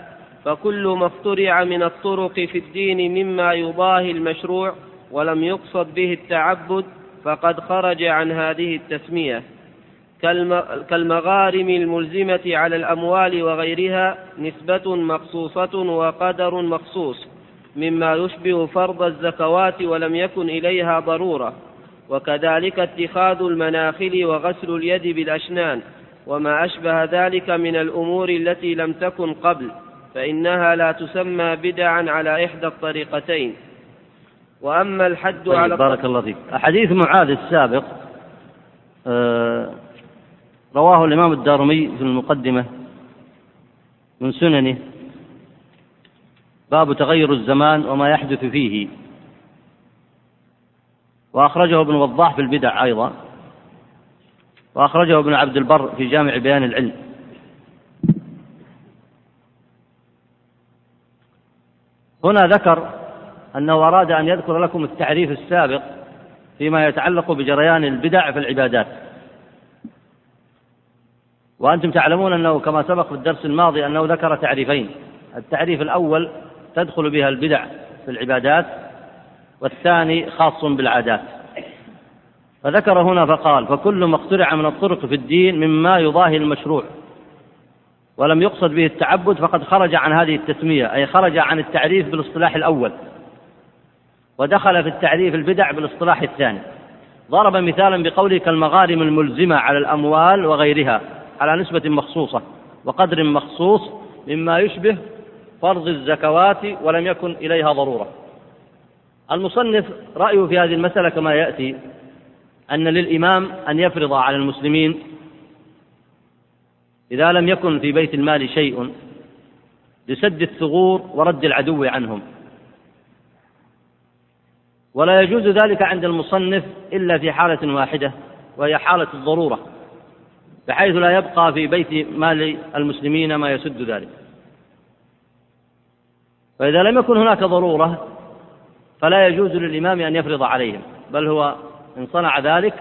فكل ما اخترع من الطرق في الدين مما يضاهي المشروع ولم يقصد به التعبد فقد خرج عن هذه التسمية. كالمغارم الملزمة على الأموال وغيرها نسبة مخصوصة وقدر مخصوص مما يشبه فرض الزكوات ولم يكن إليها ضرورة. وكذلك اتخاذ المناخل وغسل اليد بالأشنان. وما أشبه ذلك من الأمور التي لم تكن قبل فإنها لا تسمى بدعا على إحدى الطريقتين. وأما الحد طيب على بارك الله فيك. حديث معاذ السابق آه رواه الإمام الدارمي في المقدمة من سننه باب تغير الزمان وما يحدث فيه. وأخرجه ابن وضاح في البدع أيضا وأخرجه ابن عبد البر في جامع بيان العلم. هنا ذكر أنه أراد أن يذكر لكم التعريف السابق فيما يتعلق بجريان البدع في العبادات. وأنتم تعلمون أنه كما سبق في الدرس الماضي أنه ذكر تعريفين. التعريف الأول تدخل بها البدع في العبادات والثاني خاص بالعادات. فذكر هنا فقال فكل ما اخترع من الطرق في الدين مما يضاهي المشروع. ولم يقصد به التعبد فقد خرج عن هذه التسمية أي خرج عن التعريف بالاصطلاح الأول. ودخل في التعريف البدع بالاصطلاح الثاني. ضرب مثالا بقوله كالمغارم الملزمة على الأموال وغيرها على نسبة مخصوصة وقدر مخصوص مما يشبه فرض الزكوات ولم يكن إليها ضرورة. المصنف رأيه في هذه المسألة كما يأتي أن للإمام أن يفرض على المسلمين إذا لم يكن في بيت المال شيء لسد الثغور ورد العدو عنهم. ولا يجوز ذلك عند المصنف إلا في حالة واحدة وهي حالة الضرورة بحيث لا يبقى في بيت مال المسلمين ما يسد ذلك. فإذا لم يكن هناك ضرورة فلا يجوز للإمام أن يفرض عليهم بل هو إن صنع ذلك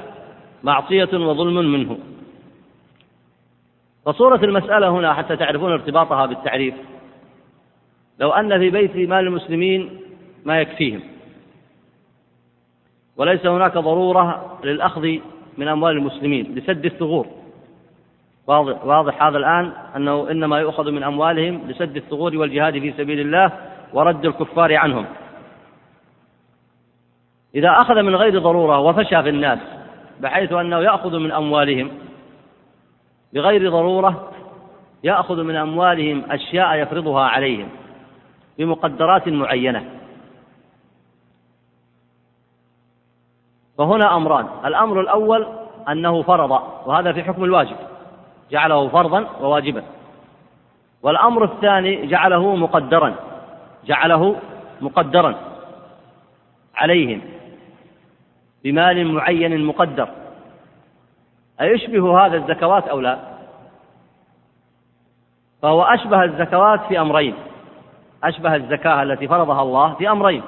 معصية وظلم منه. فصورة المسألة هنا حتى تعرفون ارتباطها بالتعريف لو أن في بيت مال المسلمين ما يكفيهم. وليس هناك ضرورة للأخذ من أموال المسلمين لسد الثغور. واضح, واضح هذا الآن أنه إنما يؤخذ من أموالهم لسد الثغور والجهاد في سبيل الله ورد الكفار عنهم. إذا أخذ من غير ضرورة وفشى في الناس بحيث أنه يأخذ من أموالهم بغير ضرورة يأخذ من أموالهم أشياء يفرضها عليهم بمقدرات معينة. فهنا أمران. الأمر الأول أنه فرض وهذا في حكم الواجب. جعله فرضا وواجبا. والأمر الثاني جعله مقدرا. جعله مقدرا. عليهم. بمال معين مقدر. أيشبه هذا الزكوات أو لا؟ فهو أشبه الزكوات في أمرين. أشبه الزكاة التي فرضها الله في أمرين.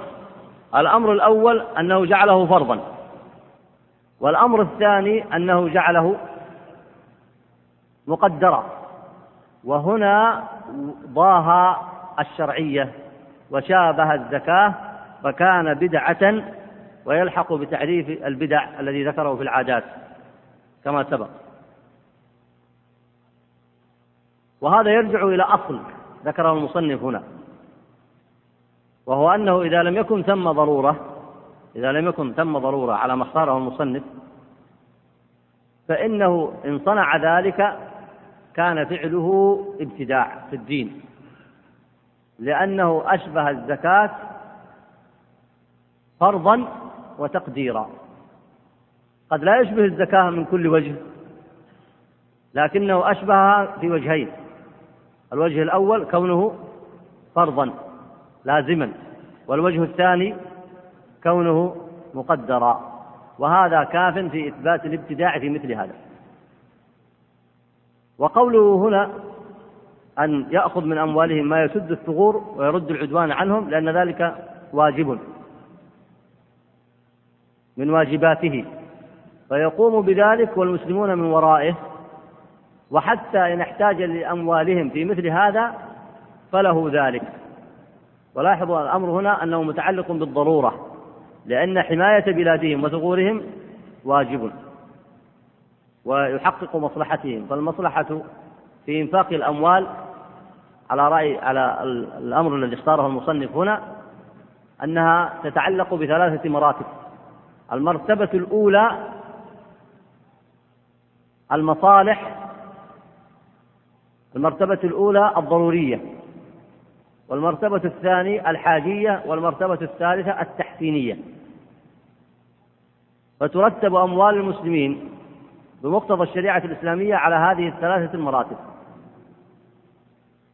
الأمر الأول أنه جعله فرضا. والأمر الثاني أنه جعله مقدرا وهنا ضاها الشرعية وشابه الزكاة فكان بدعة ويلحق بتعريف البدع الذي ذكره في العادات كما سبق. وهذا يرجع إلى أصل ذكره المصنف هنا وهو أنه إذا لم يكن ثم ضرورة إذا لم يكن ثم ضرورة على ما اختاره المصنف فإنه إن صنع ذلك كان فعله ابتداع في الدين لأنه أشبه الزكاة فرضا وتقديرا. قد لا يشبه الزكاة من كل وجه لكنه أشبهها في وجهين. الوجه الأول كونه فرضا لازما والوجه الثاني كونه مقدرا وهذا كاف في إثبات الابتداع في مثل هذا. وقوله هنا أن يأخذ من أموالهم ما يسد الثغور ويرد العدوان عنهم لأن ذلك واجب. من واجباته. فيقوم بذلك والمسلمون من ورائه وحتى إن احتاج لأموالهم في مثل هذا فله ذلك. ولاحظوا الأمر هنا أنه متعلق بالضرورة. لأن حماية بلادهم وثغورهم واجب ويحقق مصلحتهم فالمصلحة في إنفاق الأموال على رأي على الأمر الذي اختاره المصنف هنا أنها تتعلق بثلاثة مراتب. المرتبة الأولى المصالح المرتبة الأولى الضرورية. والمرتبة الثانية الحاجية والمرتبة الثالثة التحسينية. فترتب أموال المسلمين بمقتضى الشريعة الإسلامية على هذه الثلاثة المراتب.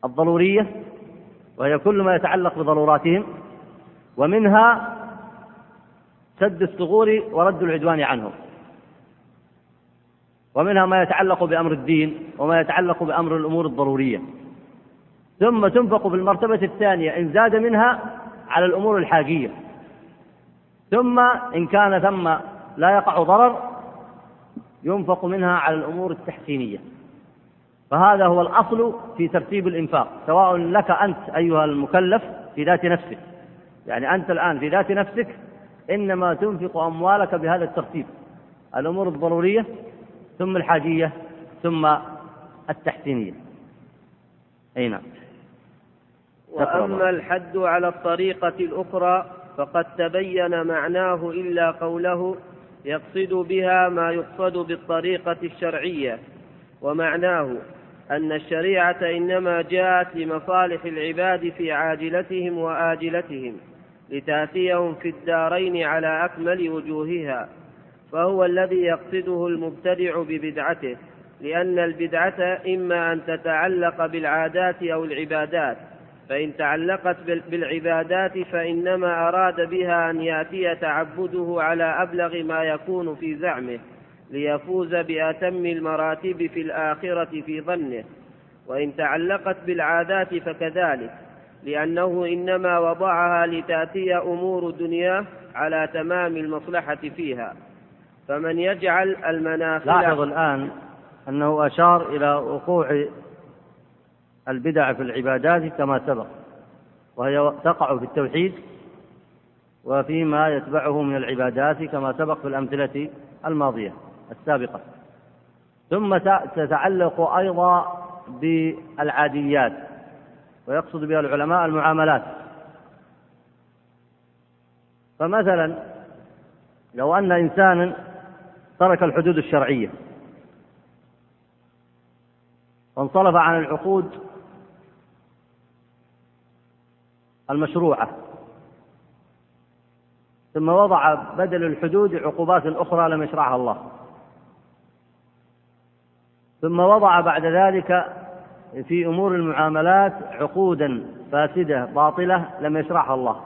الضرورية وهي كل ما يتعلق بضروراتهم ومنها سد الثغور ورد العدوان عنهم. ومنها ما يتعلق بأمر الدين وما يتعلق بأمر الأمور الضرورية. ثم تنفق في المرتبة الثانية إن زاد منها على الأمور الحاجية. ثم إن كان ثم لا يقع ضرر ينفق منها على الأمور التحسينية. فهذا هو الأصل في ترتيب الإنفاق سواء لك أنت أيها المكلف في ذات نفسك. يعني أنت الآن في ذات نفسك إنما تنفق أموالك بهذا الترتيب الأمور الضرورية ثم الحاجية ثم التحسينية. أي نعم. وأما الحد على الطريقة الأخرى فقد تبين معناه إلا قوله يقصد بها ما يقصد بالطريقة الشرعية ومعناه أن الشريعة إنما جاءت لمصالح العباد في عاجلتهم وآجلتهم لتأتيهم في الدارين على أكمل وجوهها فهو الذي يقصده المبتدع ببدعته لأن البدعة إما أن تتعلق بالعادات أو العبادات فإن تعلقت بالعبادات فإنما أراد بها أن يأتي تعبده على أبلغ ما يكون في زعمه ليفوز بأتم المراتب في الآخرة في ظنه. وإن تعلقت بالعادات فكذلك لأنه إنما وضعها لتأتي أمور دنياه على تمام المصلحة فيها. فمن يجعل المنافع لاحظ الآن أنه أشار إلى وقوع البدع في العبادات كما سبق وهي تقع في التوحيد وفيما يتبعه من العبادات كما سبق في الأمثلة الماضية السابقة. ثم تتعلق أيضا بالعاديات ويقصد بها العلماء المعاملات. فمثلا لو أن إنسانا ترك الحدود الشرعية وانصرف عن العقود المشروعة. ثم وضع بدل الحدود عقوبات أخرى لم يشرعها الله. ثم وضع بعد ذلك في أمور المعاملات عقودا فاسدة باطلة لم يشرعها الله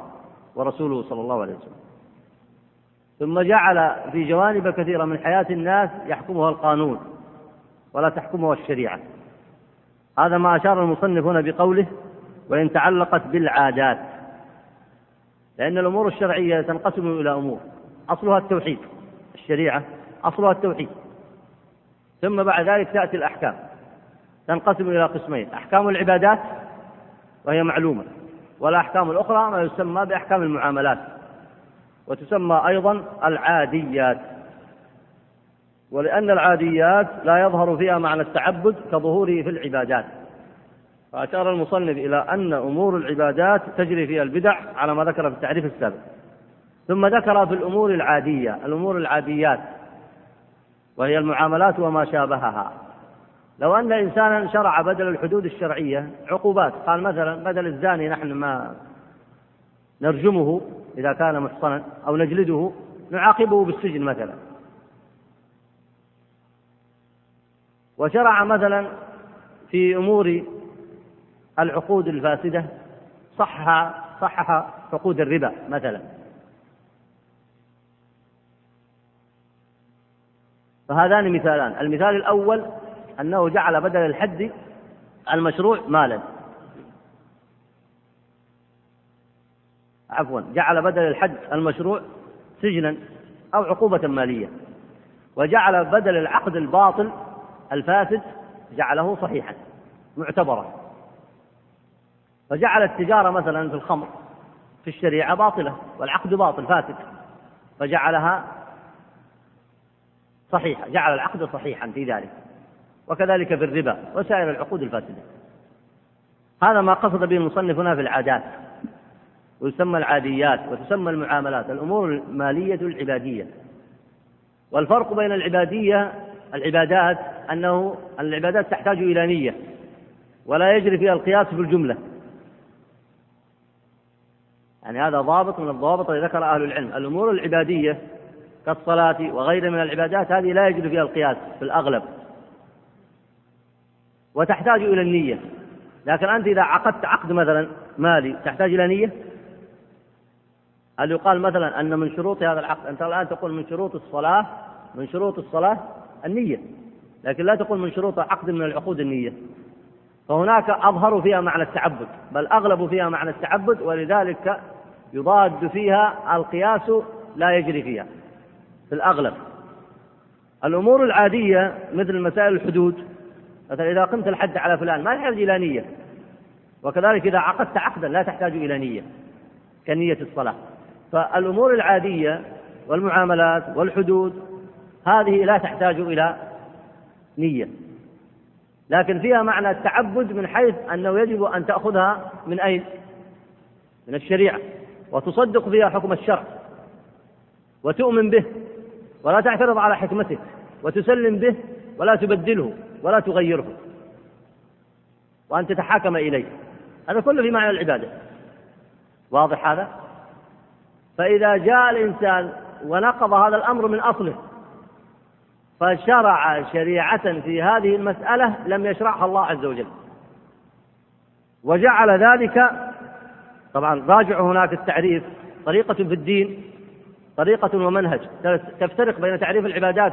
ورسوله صلى الله عليه وسلم. ثم جعل في جوانب كثيرة من حياة الناس يحكمها القانون ولا تحكمها الشريعة. هذا ما أشار المصنف هنا بقوله وإن تعلقت بالعادات لأن الأمور الشرعية تنقسم إلى أمور أصلها التوحيد الشريعة أصلها التوحيد ثم بعد ذلك تأتي الأحكام تنقسم إلى قسمين أحكام العبادات وهي معلومة والأحكام الأخرى ما يسمى بأحكام المعاملات وتسمى أيضا العاديات ولأن العاديات لا يظهر فيها معنى التعبد كظهوره في العبادات. فأشار المصنف إلى أن أمور العبادات تجري فيها البدع على ما ذكر في التعريف السابق. ثم ذكر في الأمور العادية الأمور العاديات وهي المعاملات وما شابهها. لو أن إنسانا شرع بدل الحدود الشرعية عقوبات قال مثلا بدل الزاني نحن ما نرجمه إذا كان محصنا أو نجلده نعاقبه بالسجن مثلا. وشرع مثلا في أمور العقود الفاسدة صحح صحح عقود الربا مثلا. فهذان مثالان. المثال الأول أنه جعل بدل الحد المشروع مالا. عفوا جعل بدل الحد المشروع سجنا أو عقوبة مالية. وجعل بدل العقد الباطل الفاسد جعله صحيحا معتبرا. فجعل التجارة مثلا في الخمر في الشريعة باطلة والعقد باطل فاسد فجعلها صحيحة جعل العقد صحيحا في ذلك وكذلك في الربا وسائر العقود الفاسدة. هذا ما قصد به المصنف هنا في العادات ويسمى العاديات وتسمى المعاملات الأمور المالية العبادية. والفرق بين العبادية العبادات أنه العبادات تحتاج إلى نية ولا يجري فيها القياس بالجملة يعني هذا ضابط من الضوابط التي ذكر أهل العلم. الأمور العبادية كالصلاة وغيرها من العبادات هذه لا يجري فيها القياس في الأغلب. وتحتاج إلى النية. لكن أنت إذا عقدت عقد مثلا مالي تحتاج إلى نية؟ هل يقال مثلا أن من شروط هذا العقد أنت الآن تقول من شروط الصلاة من شروط الصلاة النية. لكن لا تقول من شروط عقد من العقود النية. فهناك أظهر فيها معنى التعبد بل أغلب فيها معنى التعبد ولذلك يضاد فيها القياس لا يجري فيها في الأغلب. الأمور العادية مثل مسائل الحدود مثلا إذا قمت الحد على فلان ما يحتاج إلى نية. وكذلك إذا عقدت عقدا لا تحتاج إلى نية كنية الصلاة. فالأمور العادية والمعاملات والحدود هذه لا تحتاج إلى نية. لكن فيها معنى التعبد من حيث أنه يجب أن تأخذها من أين؟ من الشريعة. وتصدق فيها حكم الشرع. وتؤمن به. ولا تعترض على حكمته. وتسلم به. ولا تبدله. ولا تغيره. وأن تتحاكم إليه. هذا كله في معنى العبادة. واضح هذا؟ فإذا جاء الإنسان ونقض هذا الأمر من أصله فشرع شريعة في هذه المسألة لم يشرعها الله عز وجل. وجعل ذلك طبعا راجع هناك التعريف طريقة في الدين طريقة ومنهج. تفترق بين تعريف العبادات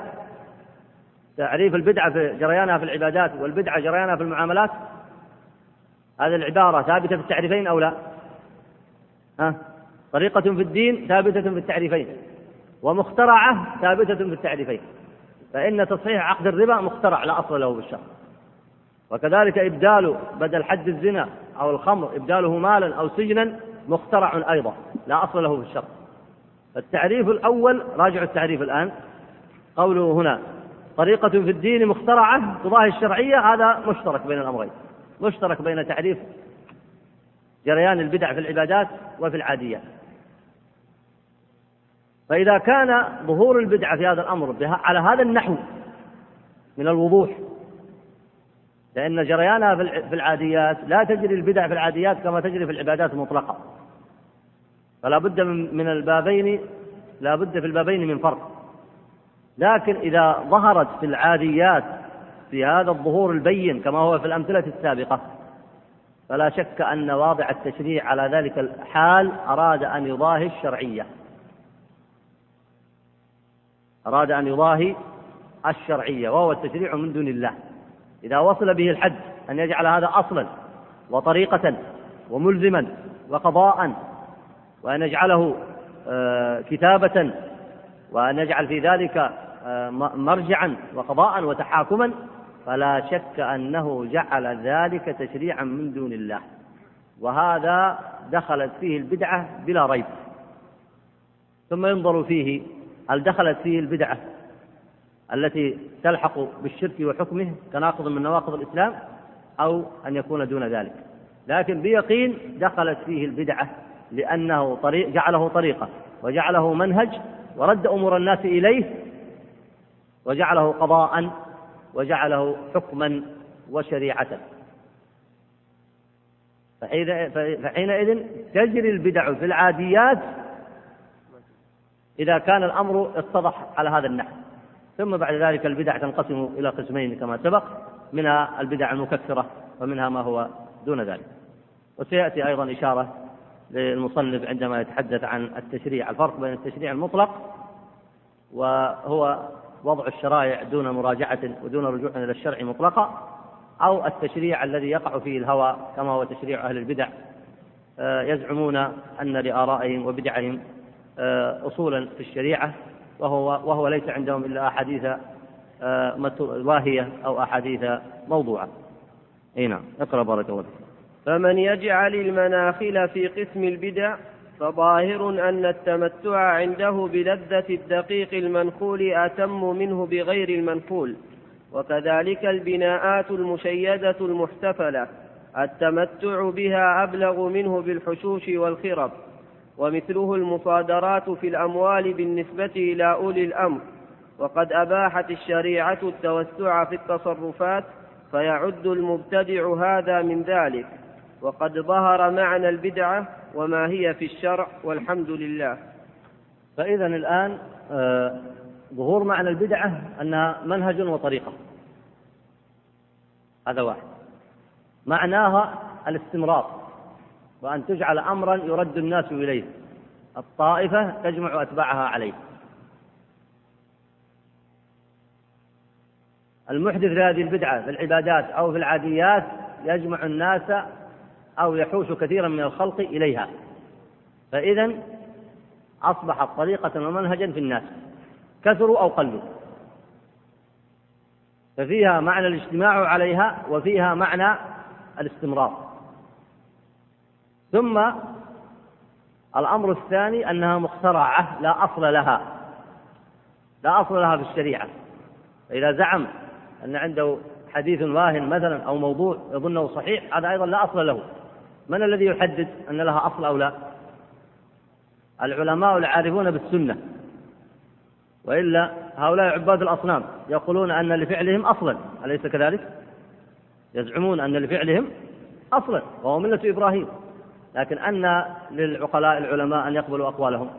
تعريف البدعة في جريانها في العبادات والبدعة جريانها في المعاملات. هذه العبارة ثابتة في التعريفين أو لا؟ ها؟ طريقة في الدين ثابتة في التعريفين ومخترعة ثابتة في التعريفين. فإن تصحيح عقد الربا مخترع لا أصل له بالشرع. وكذلك إبدال بدل حد الزنا أو الخمر إبداله مالا أو سجنا مخترع أيضا لا أصل له في الشرع التعريف الأول راجع التعريف الآن. قوله هنا طريقة في الدين مخترعة تضاهي الشرعية هذا مشترك بين الأمرين. مشترك بين تعريف جريان البدع في العبادات وفي العاديات. فإذا كان ظهور البدعة في هذا الأمر على هذا النحو من الوضوح لأن جريانها في العاديات لا تجري البدع في العاديات كما تجري في العبادات المطلقة. فلا بد من البابين لا بد في البابين من فرق. لكن إذا ظهرت في العاديات في هذا الظهور البين كما هو في الأمثلة السابقة فلا شك أن واضع التشريع على ذلك الحال أراد أن يضاهي الشرعية. أراد أن يضاهي الشرعية وهو التشريع من دون الله. إذا وصل به الحد أن يجعل هذا أصلا وطريقة وملزما وقضاء وأن يجعله آه، كتابة وأن يجعل في ذلك آه، مرجعا وقضاء وتحاكما فلا شك أنه جعل ذلك تشريعا من دون الله. وهذا دخلت فيه البدعة بلا ريب. ثم ينظر فيه هل دخلت فيه البدعة التي تلحق بالشرك وحكمه كناقض من نواقض الإسلام أو أن يكون دون ذلك؟ لكن بيقين دخلت فيه البدعة لأنه طريق جعله طريقة وجعله منهج ورد أمور الناس إليه وجعله قضاء وجعله حكما وشريعة. فحينئذ تجري البدع في العاديات إذا كان الأمر اتضح على هذا النحو. ثم بعد ذلك البدع تنقسم إلى قسمين كما سبق منها البدع المكفرة ومنها ما هو دون ذلك. وسيأتي أيضا إشارة للمصنف عندما يتحدث عن التشريع الفرق بين التشريع المطلق وهو وضع الشرائع دون مراجعة ودون رجوع إلى الشرع مطلقا أو التشريع الذي يقع فيه الهوى كما هو تشريع أهل البدع. آه، يزعمون أن لآرائهم وبدعهم أصولا في الشريعة وهو وهو ليس عندهم إلا أحاديث آه، واهية أو أحاديث موضوعة. أي نعم، اقرأ بارك الله. فمن يجعل المناخل في قسم البدع فظاهر أن التمتع عنده بلذة الدقيق المنخول أتم منه بغير المنخول وكذلك البناءات المشيدة المحتفلة التمتع بها أبلغ منه بالحشوش والخرب ومثله المصادرات في الأموال بالنسبة إلى أولي الأمر وقد أباحت الشريعة التوسع في التصرفات فيعد المبتدع هذا من ذلك وقد ظهر معنى البدعة وما هي في الشرع والحمد لله. فإذا الآن آه، ظهور معنى البدعة أنها منهج وطريقة. هذا واحد. معناها الاستمرار. وأن تجعل أمرا يرد الناس إليه. الطائفة تجمع أتباعها عليه. المحدث لهذه البدعة في العبادات أو في العاديات يجمع الناس أو يحوش كثيرا من الخلق إليها. فإذا أصبحت طريقة ومنهجا في الناس. كثروا أو قلوا. ففيها معنى الاجتماع عليها وفيها معنى الاستمرار. ثم الأمر الثاني أنها مخترعة لا أصل لها. لا أصل لها في الشريعة. فإذا زعم أن عنده حديث واهن مثلا أو موضوع يظنه صحيح هذا أيضا لا أصل له. من الذي يحدد أن لها أصل أو لا؟ العلماء العارفون بالسنة. وإلا هؤلاء عباد الأصنام يقولون أن لفعلهم أصلا. أليس كذلك؟ يزعمون أن لفعلهم أصلا وهو ملة إبراهيم. لكن أن للعقلاء العلماء أن يقبلوا أقوالهم.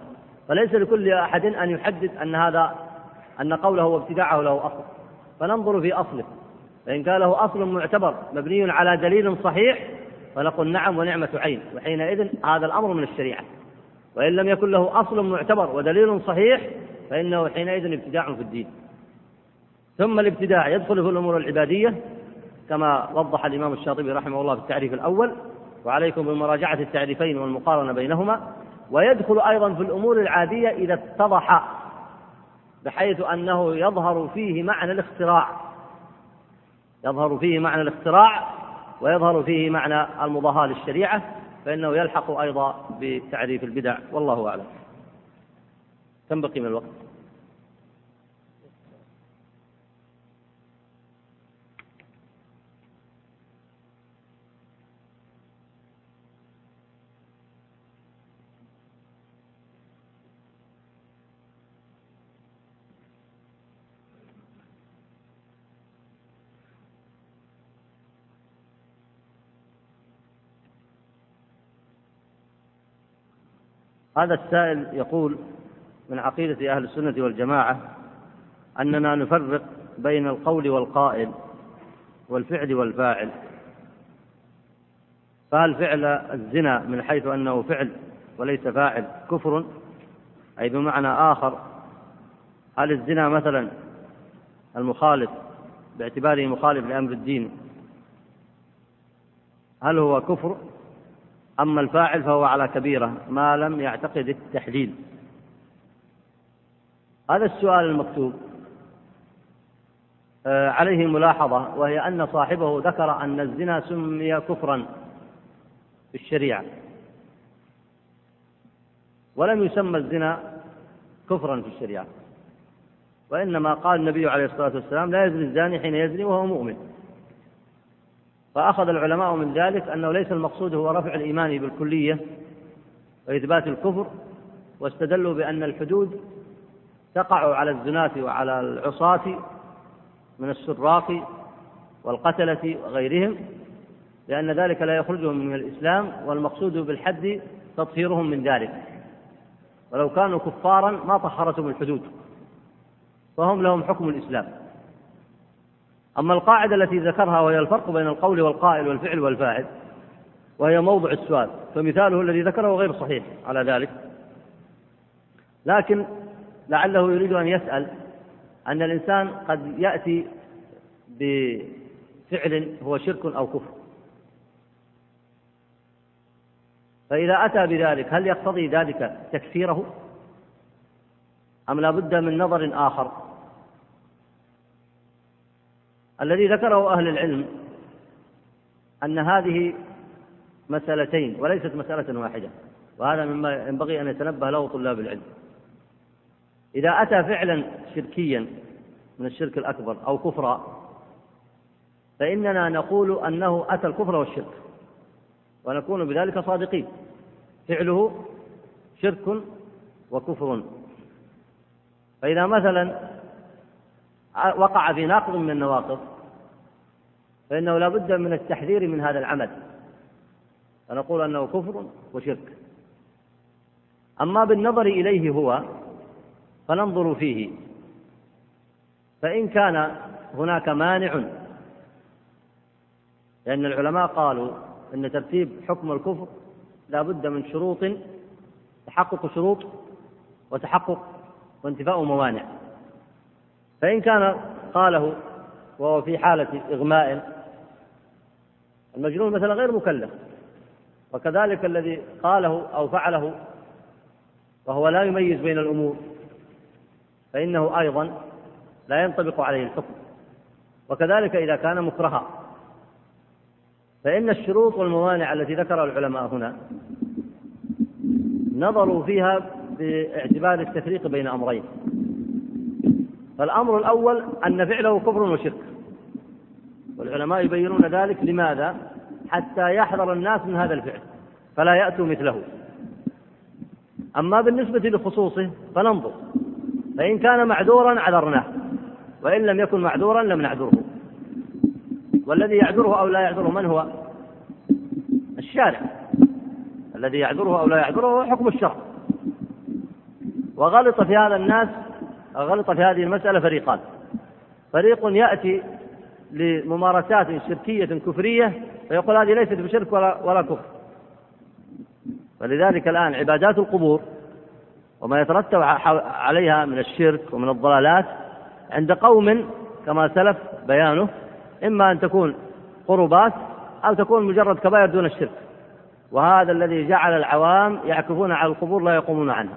فليس لكل أحد أن يحدد أن هذا أن قوله وابتداعه له أصل. فننظر في أصله. فإن كان له أصل معتبر مبني على دليل صحيح فنقول نعم ونعمة عين. وحينئذ هذا الأمر من الشريعة. وإن لم يكن له أصل معتبر ودليل صحيح فإنه حينئذ ابتداع في الدين. ثم الابتداع يدخل في الأمور العبادية كما وضح الإمام الشاطبي رحمه الله في التعريف الأول. وعليكم بمراجعة التعريفين والمقارنة بينهما ويدخل أيضا في الأمور العادية إذا اتضح بحيث أنه يظهر فيه معنى الاختراع. يظهر فيه معنى الاختراع ويظهر فيه معنى المضاهاة للشريعة فإنه يلحق أيضا بتعريف البدع. والله أعلم. كم بقي من الوقت. هذا السائل يقول من عقيدة أهل السنة والجماعة أننا نفرق بين القول والقائل والفعل والفاعل. فهل فعل الزنا من حيث أنه فعل وليس فاعل كفر؟ أي بمعنى آخر هل الزنا مثلا المخالف باعتباره مخالف لأمر الدين هل هو كفر؟ أما الفاعل فهو على كبيرة ما لم يعتقد التحليل. هذا السؤال المكتوب. آه، عليه ملاحظة وهي أن صاحبه ذكر أن الزنا سمي كفرا في الشريعة. ولم يسمى الزنا كفرا في الشريعة. وإنما قال النبي عليه الصلاة والسلام لا يزني الزاني حين يزني وهو مؤمن. فأخذ العلماء من ذلك أنه ليس المقصود هو رفع الإيمان بالكلية وإثبات الكفر واستدلوا بأن الحدود تقع على الزناة وعلى العصاة من السراق والقتلة وغيرهم لأن ذلك لا يخرجهم من الإسلام والمقصود بالحد تطهيرهم من ذلك. ولو كانوا كفارا ما طهرتهم الحدود فهم لهم حكم الإسلام. أما القاعدة التي ذكرها وهي الفرق بين القول والقائل والفعل والفاعل وهي موضع السؤال فمثاله الذي ذكره غير صحيح على ذلك. لكن لعله يريد أن يسأل أن الإنسان قد يأتي بفعل هو شرك أو كفر. فإذا أتى بذلك هل يقتضي ذلك تكفيره؟ أم لا بد من نظر آخر؟ الذي ذكره أهل العلم أن هذه مسألتين وليست مسألة واحدة وهذا مما ينبغي أن يتنبه له طلاب العلم. إذا أتى فعلا شركيا من الشرك الأكبر أو كفرا فإننا نقول أنه أتى الكفر والشرك ونكون بذلك صادقين. فعله شرك وكفر. فإذا مثلا وقع في ناقض من النواقض فإنه لا بد من التحذير من هذا العمل. فنقول أنه كفر وشرك. أما بالنظر إليه هو فننظر فيه. فإن كان هناك مانع لأن العلماء قالوا أن ترتيب حكم الكفر لا بد من شروط تحقق شروط وتحقق وانتفاء موانع. فإن كان قاله وهو في حالة إغماء المجنون مثلا غير مكلف. وكذلك الذي قاله أو فعله وهو لا يميز بين الأمور فإنه أيضا لا ينطبق عليه الحكم. وكذلك إذا كان مكرها فإن الشروط والموانع التي ذكرها العلماء هنا نظروا فيها باعتبار التفريق بين أمرين. فالأمر الأول أن فعله كفر وشرك. والعلماء يبينون ذلك لماذا؟ حتى يحذر الناس من هذا الفعل فلا يأتوا مثله. أما بالنسبة لخصوصه فننظر. فإن كان معذورا عذرناه وإن لم يكن معذورا لم نعذره. والذي يعذره أو لا يعذره من هو؟ الشارع. الذي يعذره أو لا يعذره هو حكم الشرع. وغلط في هذا الناس غلط في هذه المسألة فريقان. فريق يأتي لممارسات شركية كفرية فيقول هذه ليست بشرك ولا ولا كفر. فلذلك الآن عبادات القبور وما يترتب عليها من الشرك ومن الضلالات عند قوم كما سلف بيانه إما أن تكون قربات أو تكون مجرد كبائر دون الشرك. وهذا الذي جعل العوام يعكفون على القبور لا يقومون عنها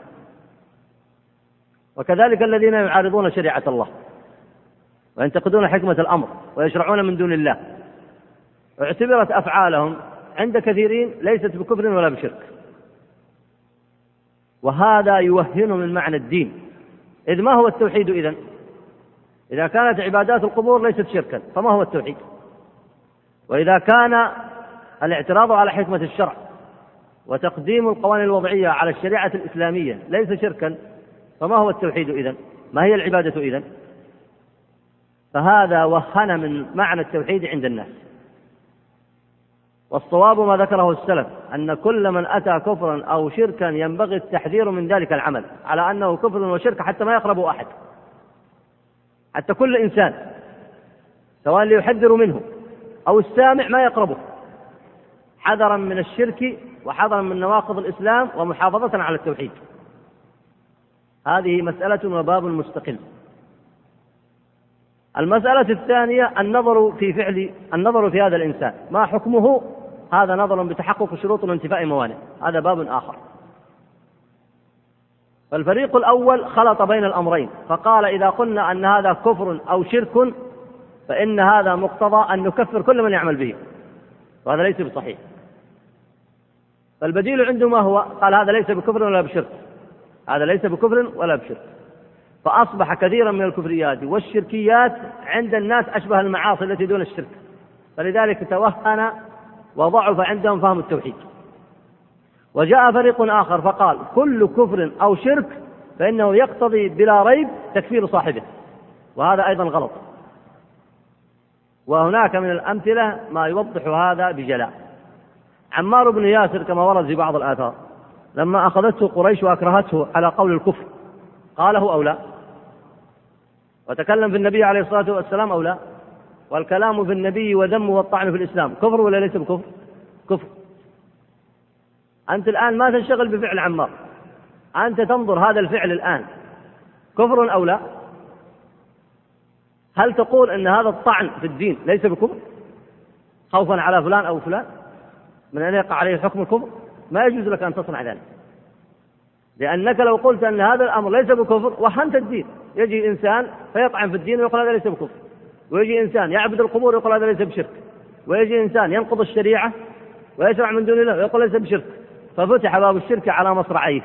وكذلك الذين يعارضون شريعة الله وينتقدون حكمة الأمر ويشرعون من دون الله اعتبرت أفعالهم عند كثيرين ليست بكفر ولا بشرك وهذا يوهن من معنى الدين إذ ما هو التوحيد إذن؟ إذا كانت عبادات القبور ليست شركا فما هو التوحيد؟ وإذا كان الاعتراض على حكمة الشرع وتقديم القوانين الوضعية على الشريعة الإسلامية ليس شركا فما هو التوحيد إذن؟ ما هي العبادة إذن؟ فهذا وهن من معنى التوحيد عند الناس. والصواب ما ذكره السلف أن كل من أتى كفرا أو شركا ينبغي التحذير من ذلك العمل على أنه كفر وشرك حتى ما يقرب أحد. حتى كل إنسان سواء اللي يحذر منه أو السامع ما يقربه. حذرا من الشرك وحذرا من نواقض الإسلام ومحافظة على التوحيد. هذه مسألة وباب مستقل. المسألة الثانية النظر في فعل النظر في هذا الإنسان. ما حكمه؟ هذا نظر بتحقق شروط وانتفاء موانع. هذا باب آخر. فالفريق الأول خلط بين الأمرين. فقال إذا قلنا أن هذا كفر أو شرك فإن هذا مقتضى أن نكفر كل من يعمل به. وهذا ليس بصحيح. فالبديل عنده ما هو؟ قال هذا ليس بكفر ولا بشرك. هذا ليس بكفر ولا بشرك. فأصبح كثيرا من الكفريات والشركيات عند الناس أشبه المعاصي التي دون الشرك. فلذلك توهن وضعف عندهم فهم التوحيد. وجاء فريق آخر فقال كل كفر أو شرك فإنه يقتضي بلا ريب تكفير صاحبه. وهذا أيضا غلط. وهناك من الأمثلة ما يوضح هذا بجلاء. عمار بن ياسر كما ورد في بعض الآثار لما أخذته قريش وأكرهته على قول الكفر قاله أو لا؟ وتكلم في النبي عليه الصلاة والسلام أو لا؟ والكلام في النبي وذمه والطعن في الإسلام كفر ولا ليس بكفر؟ كفر. أنت الآن ما تنشغل بفعل عمار. أنت تنظر هذا الفعل الآن. كفر أو لا؟ هل تقول أن هذا الطعن في الدين ليس بكفر؟ خوفا على فلان أو فلان؟ من أن يقع عليه حكم الكفر؟ ما يجوز لك أن تصنع ذلك. لأنك لو قلت أن هذا الأمر ليس بكفر وهنت الدين. يجي إنسان فيطعن في الدين ويقول هذا ليس بكفر. ويجي إنسان يعبد القبور ويقول هذا ليس بشرك. ويجي إنسان ينقض الشريعة ويشرع من دون الله ويقول ليس بشرك. ففتح باب الشرك على مصرعيه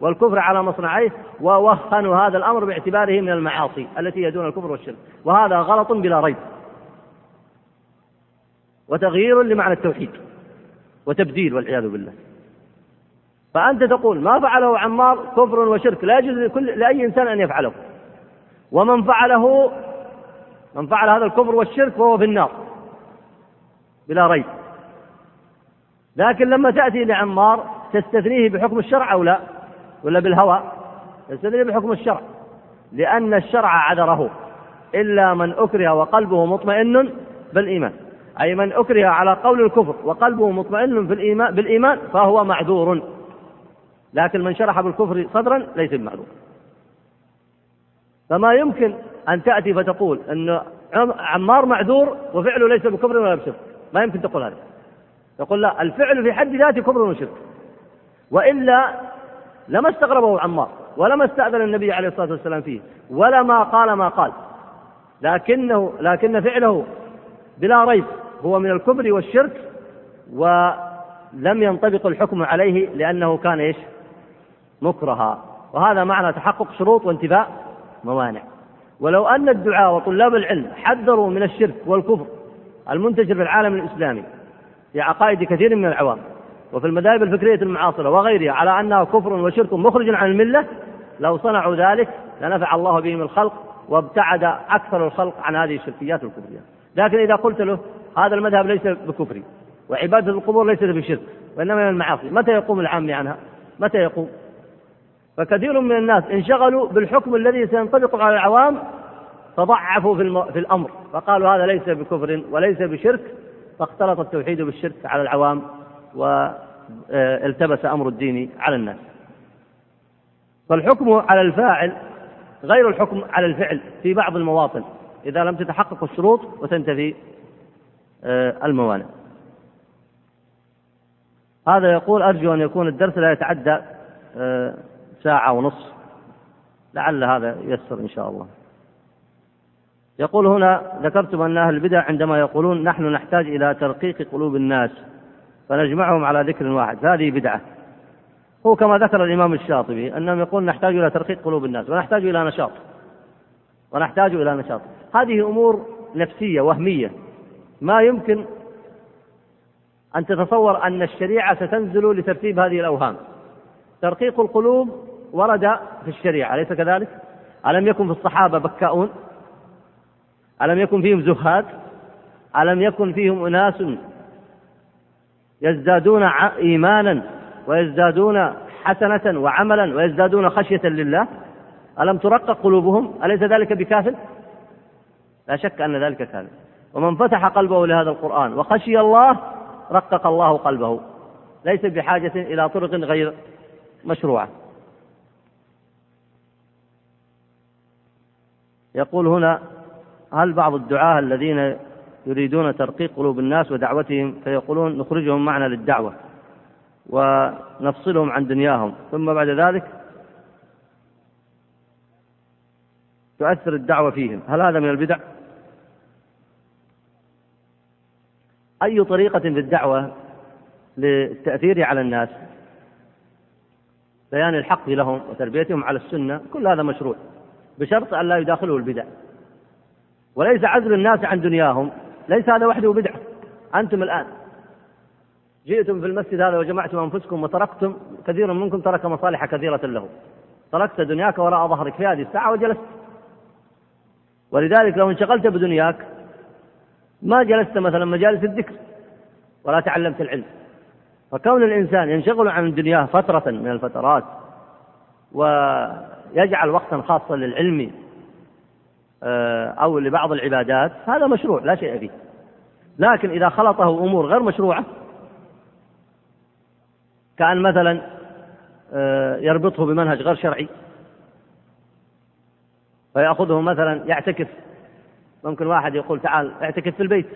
والكفر على مصنعيه ووهنوا هذا الأمر باعتباره من المعاصي التي هي دون الكفر والشرك. وهذا غلط بلا ريب. وتغيير لمعنى التوحيد. وتبديل والعياذ بالله. فأنت تقول ما فعله عمار كفر وشرك لا يجوز لكل لأي إنسان أن يفعله. ومن فعله من فعل هذا الكفر والشرك فهو في النار. بلا ريب. لكن لما تأتي لعمار تستثنيه بحكم الشرع أو لا؟ ولا بالهوى؟ تستثنيه بحكم الشرع. لأن الشرع عذره. إلا من أكره وقلبه مطمئن بالإيمان. أي من أكره على قول الكفر وقلبه مطمئن في الإيمان بالإيمان فهو معذور. لكن من شرح بالكفر صدرا ليس بمعذور. فما يمكن أن تأتي فتقول أن عمار معذور وفعله ليس بكفر ولا بشرك. ما يمكن تقول هذا. يقول لا الفعل في حد ذاته كفر وشرك. وإلا لما استغربه عمار ولما استأذن النبي عليه الصلاة والسلام فيه ولا ما قال ما قال. لكنه لكن فعله بلا ريب هو من الكفر والشرك ولم ينطبق الحكم عليه لأنه كان إيش؟ مكرها. وهذا معنى تحقق شروط وانتفاء موانع. ولو أن الدعاء وطلاب العلم حذروا من الشرك والكفر المنتشر في العالم الإسلامي في عقائد كثير من العوام وفي المذاهب الفكرية المعاصرة وغيرها على أنها كفر وشرك مخرج عن الملة لو صنعوا ذلك لنفع الله بهم الخلق وابتعد أكثر الخلق عن هذه الشركيات والكفريات لكن إذا قلت له هذا المذهب ليس بكفري وعبادة القبور ليست بشرك وإنما من المعاصي. متى يقوم العامي عنها متى يقوم؟ فكثير من الناس انشغلوا بالحكم الذي سينطبق على العوام فضعفوا في, الم... في الأمر فقالوا هذا ليس بكفر وليس بشرك فاختلط التوحيد بالشرك على العوام والتبس أمر الدين على الناس. فالحكم على الفاعل غير الحكم على الفعل في بعض المواطن إذا لم تتحقق الشروط وتنتفي آه، الموانع. هذا يقول أرجو أن يكون الدرس لا يتعدى آه، ساعة ونصف لعل هذا ييسر إن شاء الله. يقول هنا ذكرتم أن أهل البدع عندما يقولون نحن نحتاج إلى ترقيق قلوب الناس فنجمعهم على ذكر واحد. هذه بدعة. هو كما ذكر الإمام الشاطبي أنهم يقول نحتاج إلى ترقيق قلوب الناس ونحتاج إلى نشاط. ونحتاج إلى نشاط. هذه أمور نفسية وهمية. ما يمكن أن تتصور أن الشريعة ستنزل لترتيب هذه الأوهام ترقيق القلوب ورد في الشريعة أليس كذلك؟ ألم يكن في الصحابة بكاؤون؟ ألم يكن فيهم زهاد؟ ألم يكن فيهم أناس يزدادون إيمانا ويزدادون حسنة وعملا ويزدادون خشية لله ألم ترقق قلوبهم أليس ذلك بكافل لا شك أن ذلك كافل ومن فتح قلبه لهذا القرآن وخشي الله رقق الله قلبه. ليس بحاجة إلى طرق غير مشروعة. يقول هنا هل بعض الدعاة الذين يريدون ترقيق قلوب الناس ودعوتهم فيقولون نخرجهم معنا للدعوة ونفصلهم عن دنياهم. ثم بعد ذلك تؤثر الدعوة فيهم. هل هذا من البدع؟ أي طريقة في الدعوة للتأثير على الناس؟ بيان الحق لهم وتربيتهم على السنة كل هذا مشروع بشرط أن لا يداخله البدع. وليس عزل الناس عن دنياهم ليس هذا وحده بدعة أنتم الآن جئتم في المسجد هذا وجمعتم أنفسكم وتركتم كثير منكم ترك مصالح كثيرة له. تركت دنياك وراء ظهرك في هذه الساعة وجلست. ولذلك لو انشغلت بدنياك ما جلست مثلا مجالس الذكر ولا تعلمت العلم. فكون الإنسان ينشغل عن دنياه فترة من الفترات ويجعل وقتا خاصا للعلم آه، أو لبعض العبادات هذا مشروع لا شيء فيه. لكن إذا خلطه أمور غير مشروعة كأن مثلا آه، يربطه بمنهج غير شرعي فيأخذه مثلا يعتكف ممكن واحد يقول تعال اعتكف في البيت.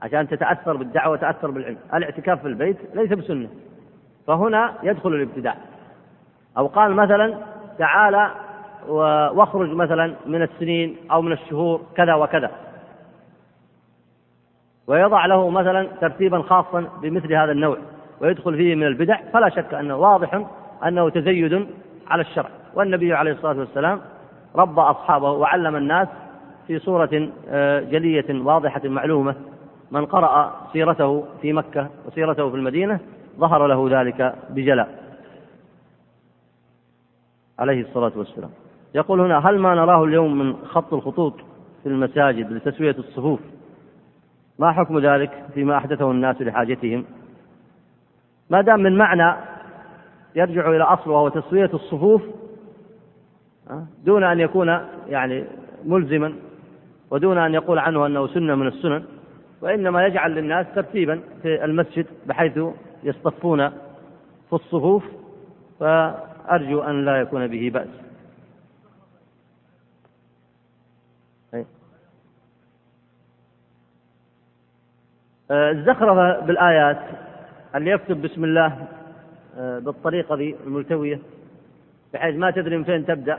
عشان تتأثر بالدعوة وتأثر بالعلم. الاعتكاف في البيت ليس بسنة. فهنا يدخل الابتداع أو قال مثلا تعال واخرج مثلا من السنين أو من الشهور كذا وكذا. ويضع له مثلا ترتيبا خاصا بمثل هذا النوع. ويدخل فيه من البدع. فلا شك أنه واضح أنه تزيد على الشرع. والنبي عليه الصلاة والسلام ربى أصحابه وعلم الناس في صورة آه، جلية واضحة معلومة. من قرأ سيرته في مكة وسيرته في المدينة ظهر له ذلك بجلاء. عليه الصلاة والسلام. يقول هنا هل ما نراه اليوم من خط الخطوط في المساجد لتسوية الصفوف؟ ما حكم ذلك فيما أحدثه الناس لحاجتهم؟ ما دام من معنى يرجع إلى أصل وهو تسوية الصفوف دون أن يكون يعني ملزما ودون أن يقول عنه أنه سنة من السنن وإنما يجعل للناس ترتيبا في المسجد بحيث يصطفون في الصفوف فأرجو أن لا يكون به بأس. آه، الزخرفة بالآيات اللي يكتب بسم الله آه، بالطريقة ذي الملتوية. بحيث ما تدري من فين تبدأ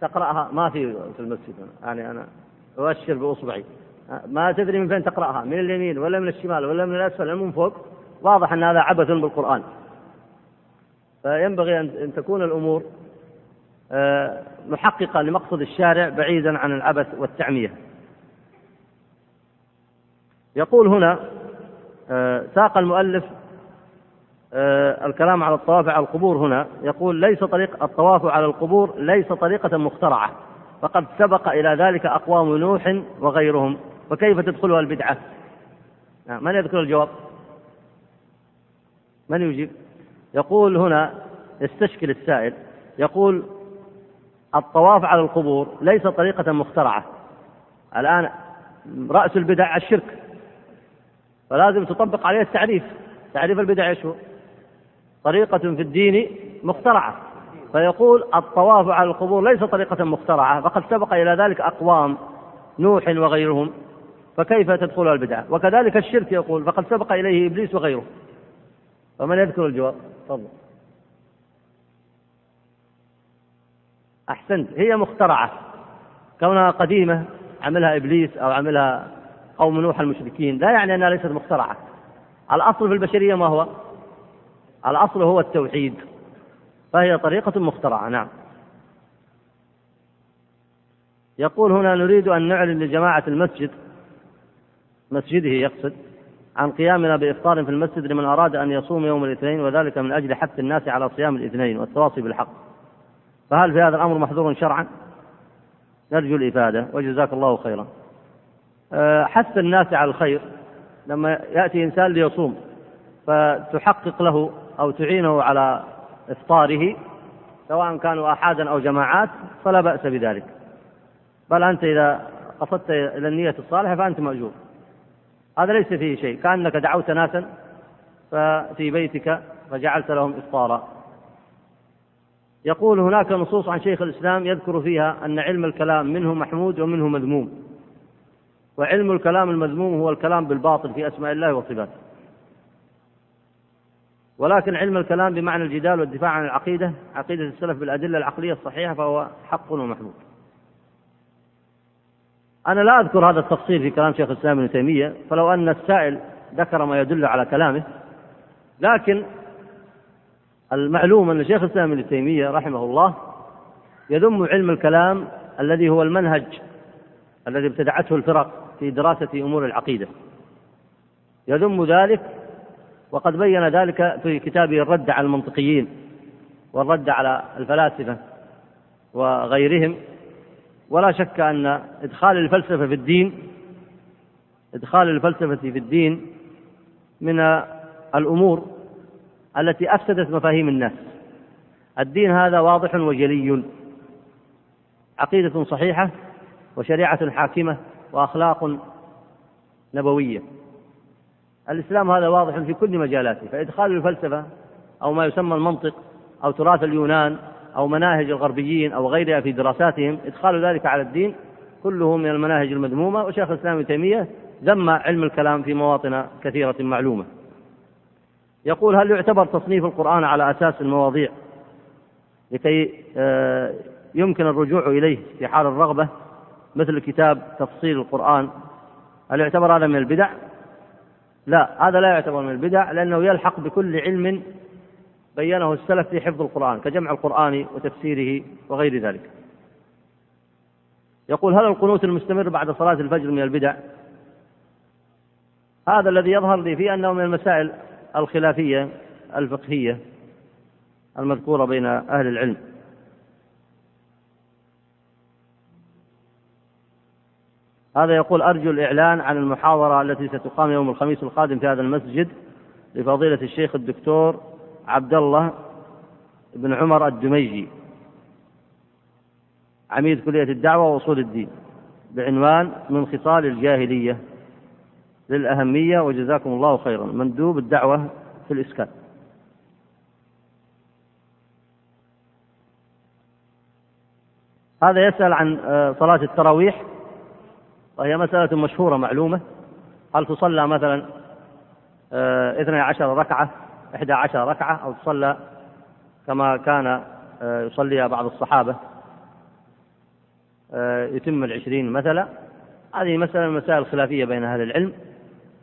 تقرأها. ما في في المسجد. يعني أنا أؤشر بإصبعي. ما تدري من فين تقرأها من اليمين ولا من الشمال ولا من الأسفل ولا من فوق. واضح أن هذا عبث بالقرآن. فينبغي أن تكون الأمور آه، محققة لمقصد الشارع بعيدا عن العبث والتعمية. يقول هنا آه، ساق المؤلف الكلام على الطواف على القبور هنا يقول ليس طريق الطواف على القبور ليس طريقة مخترعة فقد سبق إلى ذلك أقوام نوح وغيرهم فكيف تدخلها البدعة؟ نعم، من يذكر الجواب؟ من يجيب؟ يقول هنا يستشكل السائل يقول الطواف على القبور ليس طريقة مخترعة. الآن رأس البدع الشرك فلازم تطبق عليه التعريف. تعريف البدع إيش هو؟ طريقة في الدين مخترعة. فيقول الطواف على القبور ليس طريقة مخترعة فقد سبق إلى ذلك أقوام نوح وغيرهم فكيف تدخلها البدعة وكذلك الشرك يقول فقد سبق إليه إبليس وغيره. فمن يذكر الجواب؟ تفضل. أحسنت. هي مخترعة. كونها قديمة عملها إبليس أو عملها قوم نوح المشركين لا يعني أنها ليست مخترعة. الأصل في البشرية ما هو؟ الأصل هو التوحيد فهي طريقة مخترعة نعم. يقول هنا نريد أن نعلن لجماعة المسجد مسجده يقصد عن قيامنا بإفطار في المسجد لمن أراد أن يصوم يوم الاثنين وذلك من أجل حث الناس على صيام الاثنين والتواصي بالحق. فهل في هذا الأمر محظور شرعا؟ نرجو الإفادة وجزاك الله خيرا. أه، حث الناس على الخير لما يأتي إنسان ليصوم فتحقق له أو تعينه على إفطاره سواء كانوا آحادا أو جماعات فلا بأس بذلك. بل أنت إذا قصدت إلى النية الصالحة فأنت مأجور. هذا ليس فيه شيء. كأنك دعوت ناسا ففي بيتك فجعلت لهم إفطارا. يقول هناك نصوص عن شيخ الإسلام يذكر فيها أن علم الكلام منه محمود ومنه مذموم. وعلم الكلام المذموم هو الكلام بالباطل في أسماء الله وصفاته. ولكن علم الكلام بمعنى الجدال والدفاع عن العقيدة عقيدة السلف بالأدلة العقلية الصحيحة فهو حق ومحمود. أنا لا أذكر هذا التفصيل في كلام شيخ الإسلام ابن تيمية فلو أن السائل ذكر ما يدل على كلامه لكن المعلوم أن شيخ الإسلام ابن تيمية رحمه الله يذم علم الكلام الذي هو المنهج الذي ابتدعته الفرق في دراسة أمور العقيدة. يذم ذلك وقد بين ذلك في كتابه الرد على المنطقيين والرد على الفلاسفة وغيرهم. ولا شك أن إدخال الفلسفة في الدين إدخال الفلسفة في الدين من الأمور التي أفسدت مفاهيم الناس. الدين هذا واضح وجلي. عقيدة صحيحة وشريعة حاكمة وأخلاق نبوية. الإسلام هذا واضح في كل مجالاته فإدخال الفلسفة أو ما يسمى المنطق أو تراث اليونان أو مناهج الغربيين أو غيرها في دراساتهم إدخال ذلك على الدين كله من المناهج المذمومة وشيخ الإسلام ابن تيمية ذم علم الكلام في مواطن كثيرة معلومة. يقول هل يعتبر تصنيف القرآن على أساس المواضيع لكي آه، يمكن الرجوع إليه في حال الرغبة؟ مثل كتاب تفصيل القرآن. هل يعتبر هذا من البدع؟ لا هذا لا يعتبر من البدع لأنه يلحق بكل علم بينه السلف في حفظ القرآن كجمع القرآن وتفسيره وغير ذلك. يقول هل القنوت المستمر بعد صلاة الفجر من البدع؟ هذا الذي يظهر لي فيه أنه من المسائل الخلافية الفقهية المذكورة بين أهل العلم. هذا يقول أرجو الإعلان عن المحاضرة التي ستقام يوم الخميس القادم في هذا المسجد لفضيلة الشيخ الدكتور عبد الله بن عمر الدميجي عميد كلية الدعوة وأصول الدين بعنوان من خصال الجاهلية للأهمية وجزاكم الله خيرا مندوب الدعوة في الإسكان. هذا يسأل عن آه، صلاة التراويح. وهي مسألة مشهورة معلومة. هل تصلى مثلا آه، اثني عشر ركعة إحدى عشر ركعة أو تصلى كما كان آه، يصليها بعض الصحابة؟ آه، يتم العشرين مثلا. هذه مسألة من المسائل الخلافية بين أهل العلم.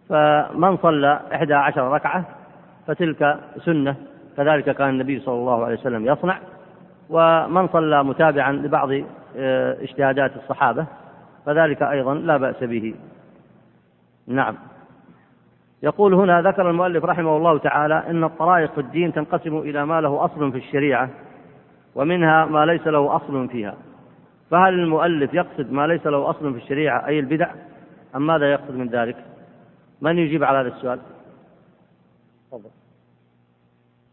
فمن صلى إحدى عشر ركعة فتلك سنة كذلك كان النبي صلى الله عليه وسلم يصنع. ومن صلى متابعا لبعض اجتهادات الصحابة فذلك أيضا لا بأس به. نعم. يقول هنا ذكر المؤلف رحمه الله تعالى إن الطرائق في الدين تنقسم إلى ما له أصل في الشريعة ومنها ما ليس له أصل فيها. فهل المؤلف يقصد ما ليس له أصل في الشريعة أي البدع؟ أم ماذا يقصد من ذلك؟ من يجيب على هذا السؤال؟ تفضل.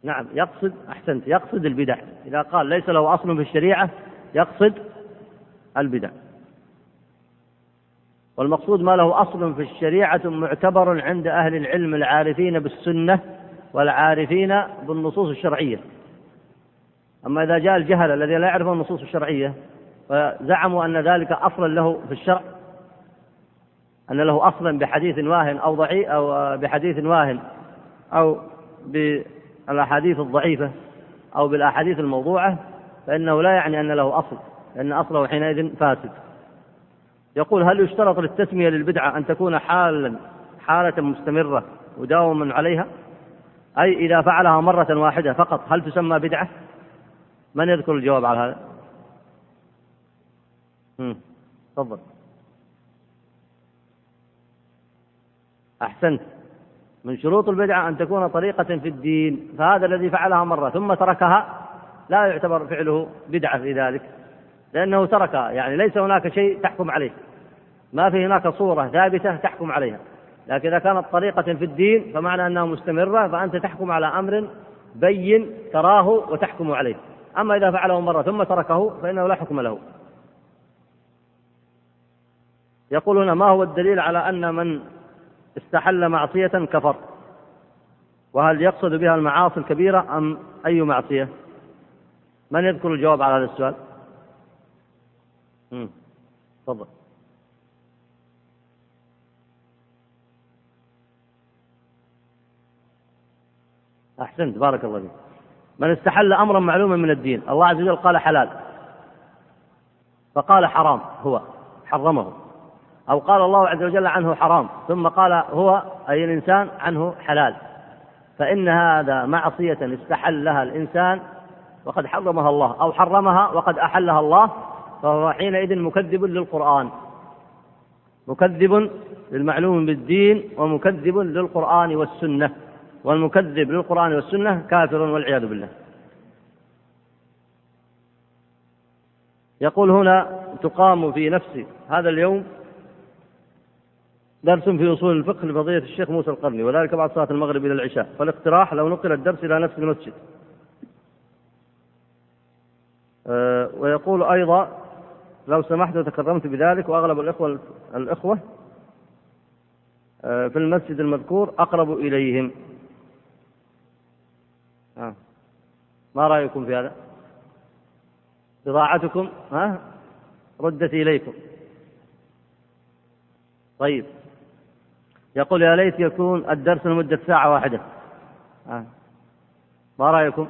نعم يقصد أحسنت يقصد البدع. إذا قال ليس له أصل في الشريعة يقصد البدع. والمقصود ما له أصل في الشريعة معتبر عند أهل العلم العارفين بالسنة والعارفين بالنصوص الشرعية. أما إذا جاء الجهل الذي لا يعرفون النصوص الشرعية وزعموا أن ذلك أصلا له في الشرع أن له أصلا بحديث واهن أو ضعيف أو بحديث واهن أو بالأحاديث الضعيفة أو بالأحاديث الموضوعة فإنه لا يعني أن له أصل لأن أصله حينئذ فاسد. يقول هل يشترط للتسمية للبدعة أن تكون حالا حالة مستمرة مداوما عليها؟ أي إذا فعلها مرة واحدة فقط هل تسمى بدعة؟ من يذكر الجواب على هذا؟ تفضل. أحسنت. من شروط البدعة أن تكون طريقة في الدين فهذا الذي فعلها مرة ثم تركها لا يعتبر فعله بدعة في ذلك لأنه تركها يعني ليس هناك شيء تحكم عليه. ما في هناك صورة ثابتة تحكم عليها. لكن إذا كانت طريقة في الدين فمعنى أنها مستمرة فأنت تحكم على أمر بين تراه وتحكم عليه. أما إذا فعله مرة ثم تركه فإنه لا حكم له. يقول هنا ما هو الدليل على أن من استحل معصية كفر؟ وهل يقصد بها المعاصي الكبيرة أم أي معصية؟ من يذكر الجواب على هذا السؤال؟ تفضل. أحسنت بارك الله فيك. من استحل أمرا معلوما من الدين. الله عز وجل قال حلال. فقال حرام هو حرمه. أو قال الله عز وجل عنه حرام. ثم قال هو أي الإنسان عنه حلال. فإن هذا معصية استحلها الإنسان وقد حرمها الله. أو حرمها وقد أحلها الله فهو حينئذ مكذب للقرآن. مكذب للمعلوم بالدين ومكذب للقرآن والسنة. والمكذب للقرآن والسنة كافر والعياذ بالله. يقول هنا تقام في نفس هذا اليوم درس في أصول الفقه لفضيلة الشيخ موسى القرني وذلك بعد صلاة المغرب إلى العشاء. فالاقتراح لو نقل الدرس إلى نفس المسجد. أه ويقول أيضا لو سمحت وتكرمت بذلك وأغلب الإخوة الإخوة أه في المسجد المذكور أقرب إليهم. آه. ما رأيكم في هذا؟ بضاعتكم ها؟ ردت إليكم. طيب. يقول يا ليت يكون الدرس لمدة ساعة واحدة. آه. ما رأيكم؟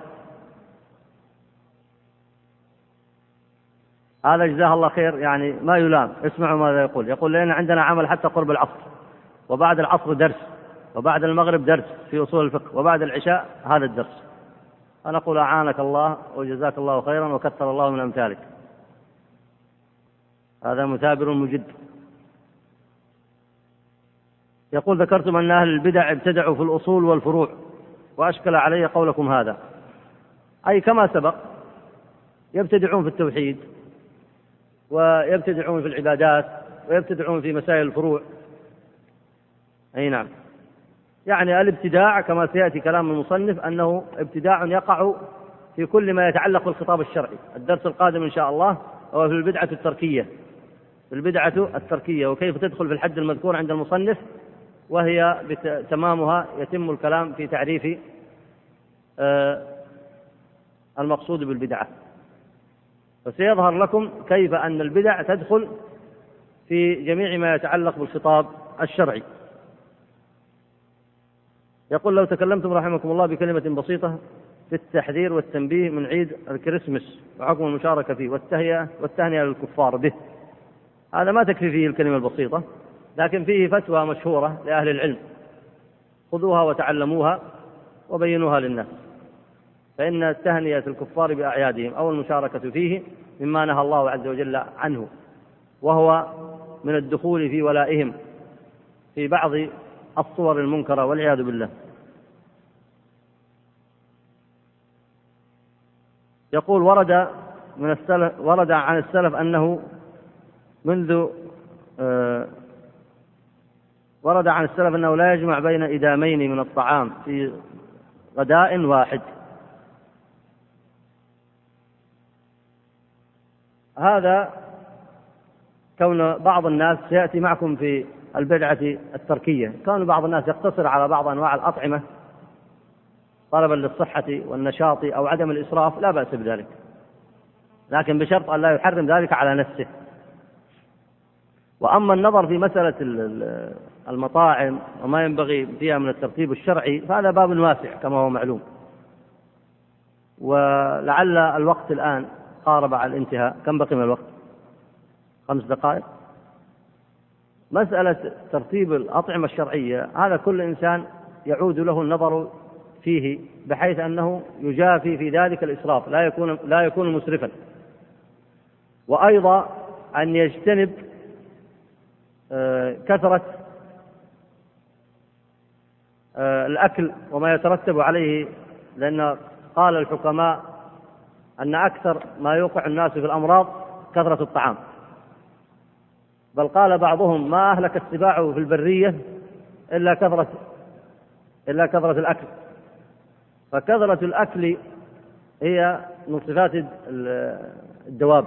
هذا جزاه الله خير يعني ما يلام. اسمعوا ماذا يقول. يقول لأن عندنا عمل حتى قرب العصر. وبعد العصر درس. وبعد المغرب درس في أصول الفقه. وبعد العشاء هذا الدرس. فنقول أعانك الله وجزاك الله خيرا وكثر الله من أمثالك. هذا مثابر مجد. يقول ذكرتم أن أهل البدع ابتدعوا في الأصول والفروع وأشكل علي قولكم هذا. أي كما سبق يبتدعون في التوحيد ويبتدعون في العبادات ويبتدعون في مسائل الفروع. أي نعم. يعني الابتداع كما سيأتي كلام المصنف أنه ابتداع يقع في كل ما يتعلق بالخطاب الشرعي. الدرس القادم إن شاء الله هو في البدعة التركية. البدعة التركية. وكيف تدخل في الحد المذكور عند المصنف؟ وهي تمامها يتم الكلام في تعريف آه، المقصود بالبدعة. فسيظهر لكم كيف أن البدع تدخل في جميع ما يتعلق بالخطاب الشرعي. يقول لو تكلمتم رحمكم الله بكلمة بسيطة في التحذير والتنبيه من عيد الكريسماس وحكم المشاركة فيه والتهيئة والتهنئة للكفار به. هذا ما تكفي فيه الكلمة البسيطة لكن فيه فتوى مشهورة لأهل العلم. خذوها وتعلموها وبينوها للناس. فإن تهنئة الكفار بأعيادهم أو المشاركة فيه مما نهى الله عز وجل عنه وهو من الدخول في ولائهم في بعض الصور المنكرة والعياذ بالله. يقول ورد من السلف ورد عن السلف أنه منذ آه، ورد عن السلف أنه لا يجمع بين إدامين من الطعام في غداء واحد. هذا كون بعض الناس سيأتي معكم في البدعة التركية. كون بعض الناس يقتصر على بعض أنواع الأطعمة طلبا للصحة والنشاط أو عدم الإسراف لا بأس بذلك. لكن بشرط أن لا يحرم ذلك على نفسه. وأما النظر في مسألة المطاعم وما ينبغي فيها من الترتيب الشرعي فهذا باب واسع كما هو معلوم. ولعل الوقت الآن قارب على الانتهاء. كم بقي من الوقت؟ خمس دقائق؟ مسألة ترتيب الأطعمة الشرعية هذا كل إنسان يعود له النظر فيه بحيث أنه يجافي في ذلك الإسراف لا يكون لا يكون مسرفا. وأيضا أن يجتنب آه، كثرة آه، الأكل وما يترتب عليه لأن قال الحكماء أن أكثر ما يوقع الناس في الأمراض كثرة الطعام. بل قال بعضهم ما أهلك السباع في البرية إلا كثرة إلا كثرة الأكل. فكثرة الأكل هي من صفات الدواب.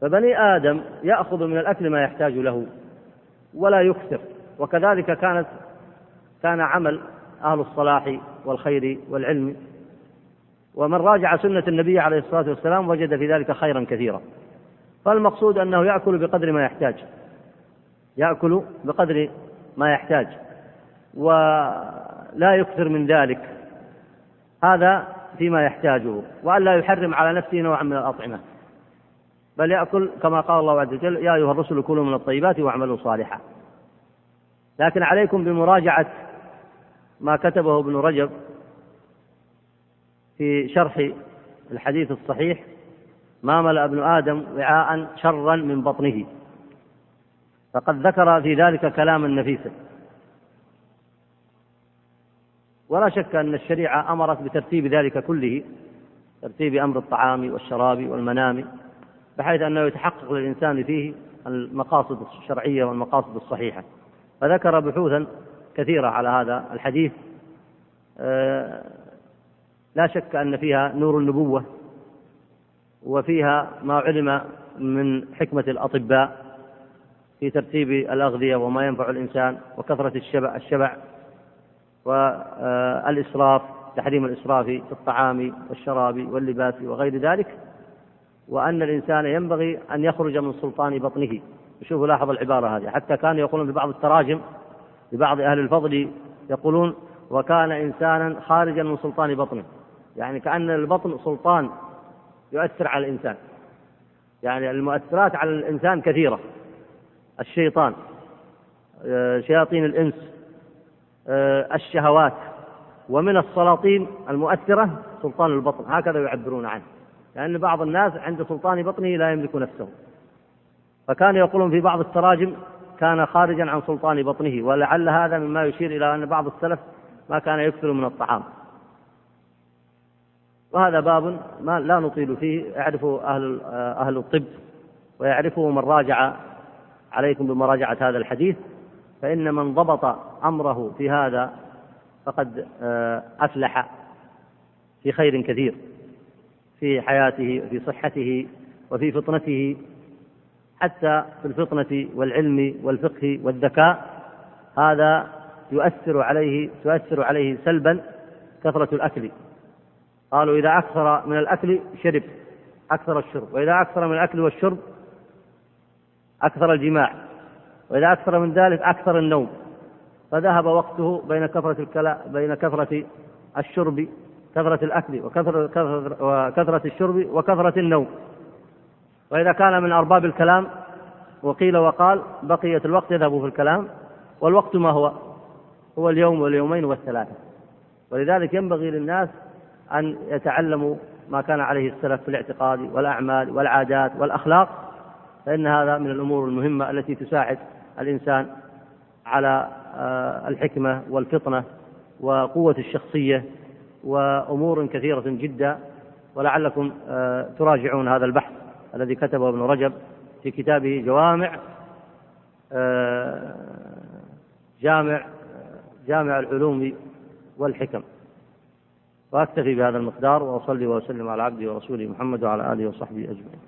فبني آدم يأخذ من الأكل ما يحتاج له ولا يكثر. وكذلك كانت كان عمل أهل الصلاح والخير والعلم. ومن راجع سنة النبي عليه الصلاة والسلام وجد في ذلك خيرا كثيرا. فالمقصود أنه يأكل بقدر ما يحتاج. يأكل بقدر ما يحتاج. ولا يكثر من ذلك. هذا فيما يحتاجه. وألا يحرم على نفسه نوعا من الأطعمة. بل يأكل كما قال الله عز وجل يا أيها الرسل كلوا من الطيبات واعملوا صالحا. لكن عليكم بمراجعة ما كتبه ابن رجب في شرح الحديث الصحيح ما ملأ ابن آدم وعاء شرا من بطنه. فقد ذكر في ذلك كلاما نفيسا. ولا شك أن الشريعة أمرت بترتيب ذلك كله ترتيب أمر الطعام والشراب والمنام بحيث أنه يتحقق للإنسان فيه المقاصد الشرعية والمقاصد الصحيحة. فذكر بحوثا كثيرة على هذا الحديث. آه، لا شك أن فيها نور النبوة وفيها ما علم من حكمة الأطباء في ترتيب الأغذية وما ينفع الإنسان وكثرة الشبع الشبع والإسراف تحريم الإسراف في الطعام والشراب واللباس وغير ذلك وأن الإنسان ينبغي أن يخرج من سلطان بطنه. شوفوا لاحظ العبارة هذه. حتى كانوا يقولون في بعض التراجم لبعض أهل الفضل يقولون وكان إنسانا خارجا من سلطان بطنه. يعني كأن البطن سلطان. يؤثر على الإنسان. يعني المؤثرات على الإنسان كثيرة. الشيطان آه، شياطين الإنس آه، الشهوات. ومن السلاطين المؤثرة سلطان البطن هكذا يعبرون عنه. لأن بعض الناس عند سلطان بطنه لا يملك نفسه. فكانوا يقولون في بعض التراجم كان خارجا عن سلطان بطنه ولعل هذا مما يشير إلى أن بعض السلف ما كان يكثر من الطعام. وهذا باب ما لا نطيل فيه يعرفه أهل أهل الطب ويعرفه من راجع عليكم بمراجعة هذا الحديث فإن من ضبط أمره في هذا فقد آه، أفلح في خير كثير في حياته وفي صحته وفي فطنته حتى في الفطنة والعلم والفقه والذكاء هذا يؤثر عليه تؤثر عليه سلبا كثرة الأكل. قالوا إذا أكثر من الأكل شرب أكثر الشرب. وإذا أكثر من الأكل والشرب أكثر الجماع. وإذا أكثر من ذلك أكثر النوم. فذهب وقته بين كثرة الكلا بين كثرة الشرب كثرة الأكل وكثرة, وكثرة الشرب وكثرة النوم. وإذا كان من أرباب الكلام وقيل وقال بقية الوقت يذهب في الكلام. والوقت ما هو؟ هو اليوم واليومين والثلاثة. ولذلك ينبغي للناس أن يتعلموا ما كان عليه السلف في الاعتقاد والأعمال والعادات والأخلاق فإن هذا من الأمور المهمة التي تساعد الإنسان على آه، الحكمة والفطنة وقوة الشخصية وأمور كثيرة جدا. ولعلكم آه، تراجعون هذا البحث الذي كتبه ابن رجب في كتابه جوامع آه، جامع جامع العلوم والحكم. وأكتفي بهذا المقدار وأصلي وأسلم على عبدي ورسوله محمد وعلى آله وصحبه أجمعين.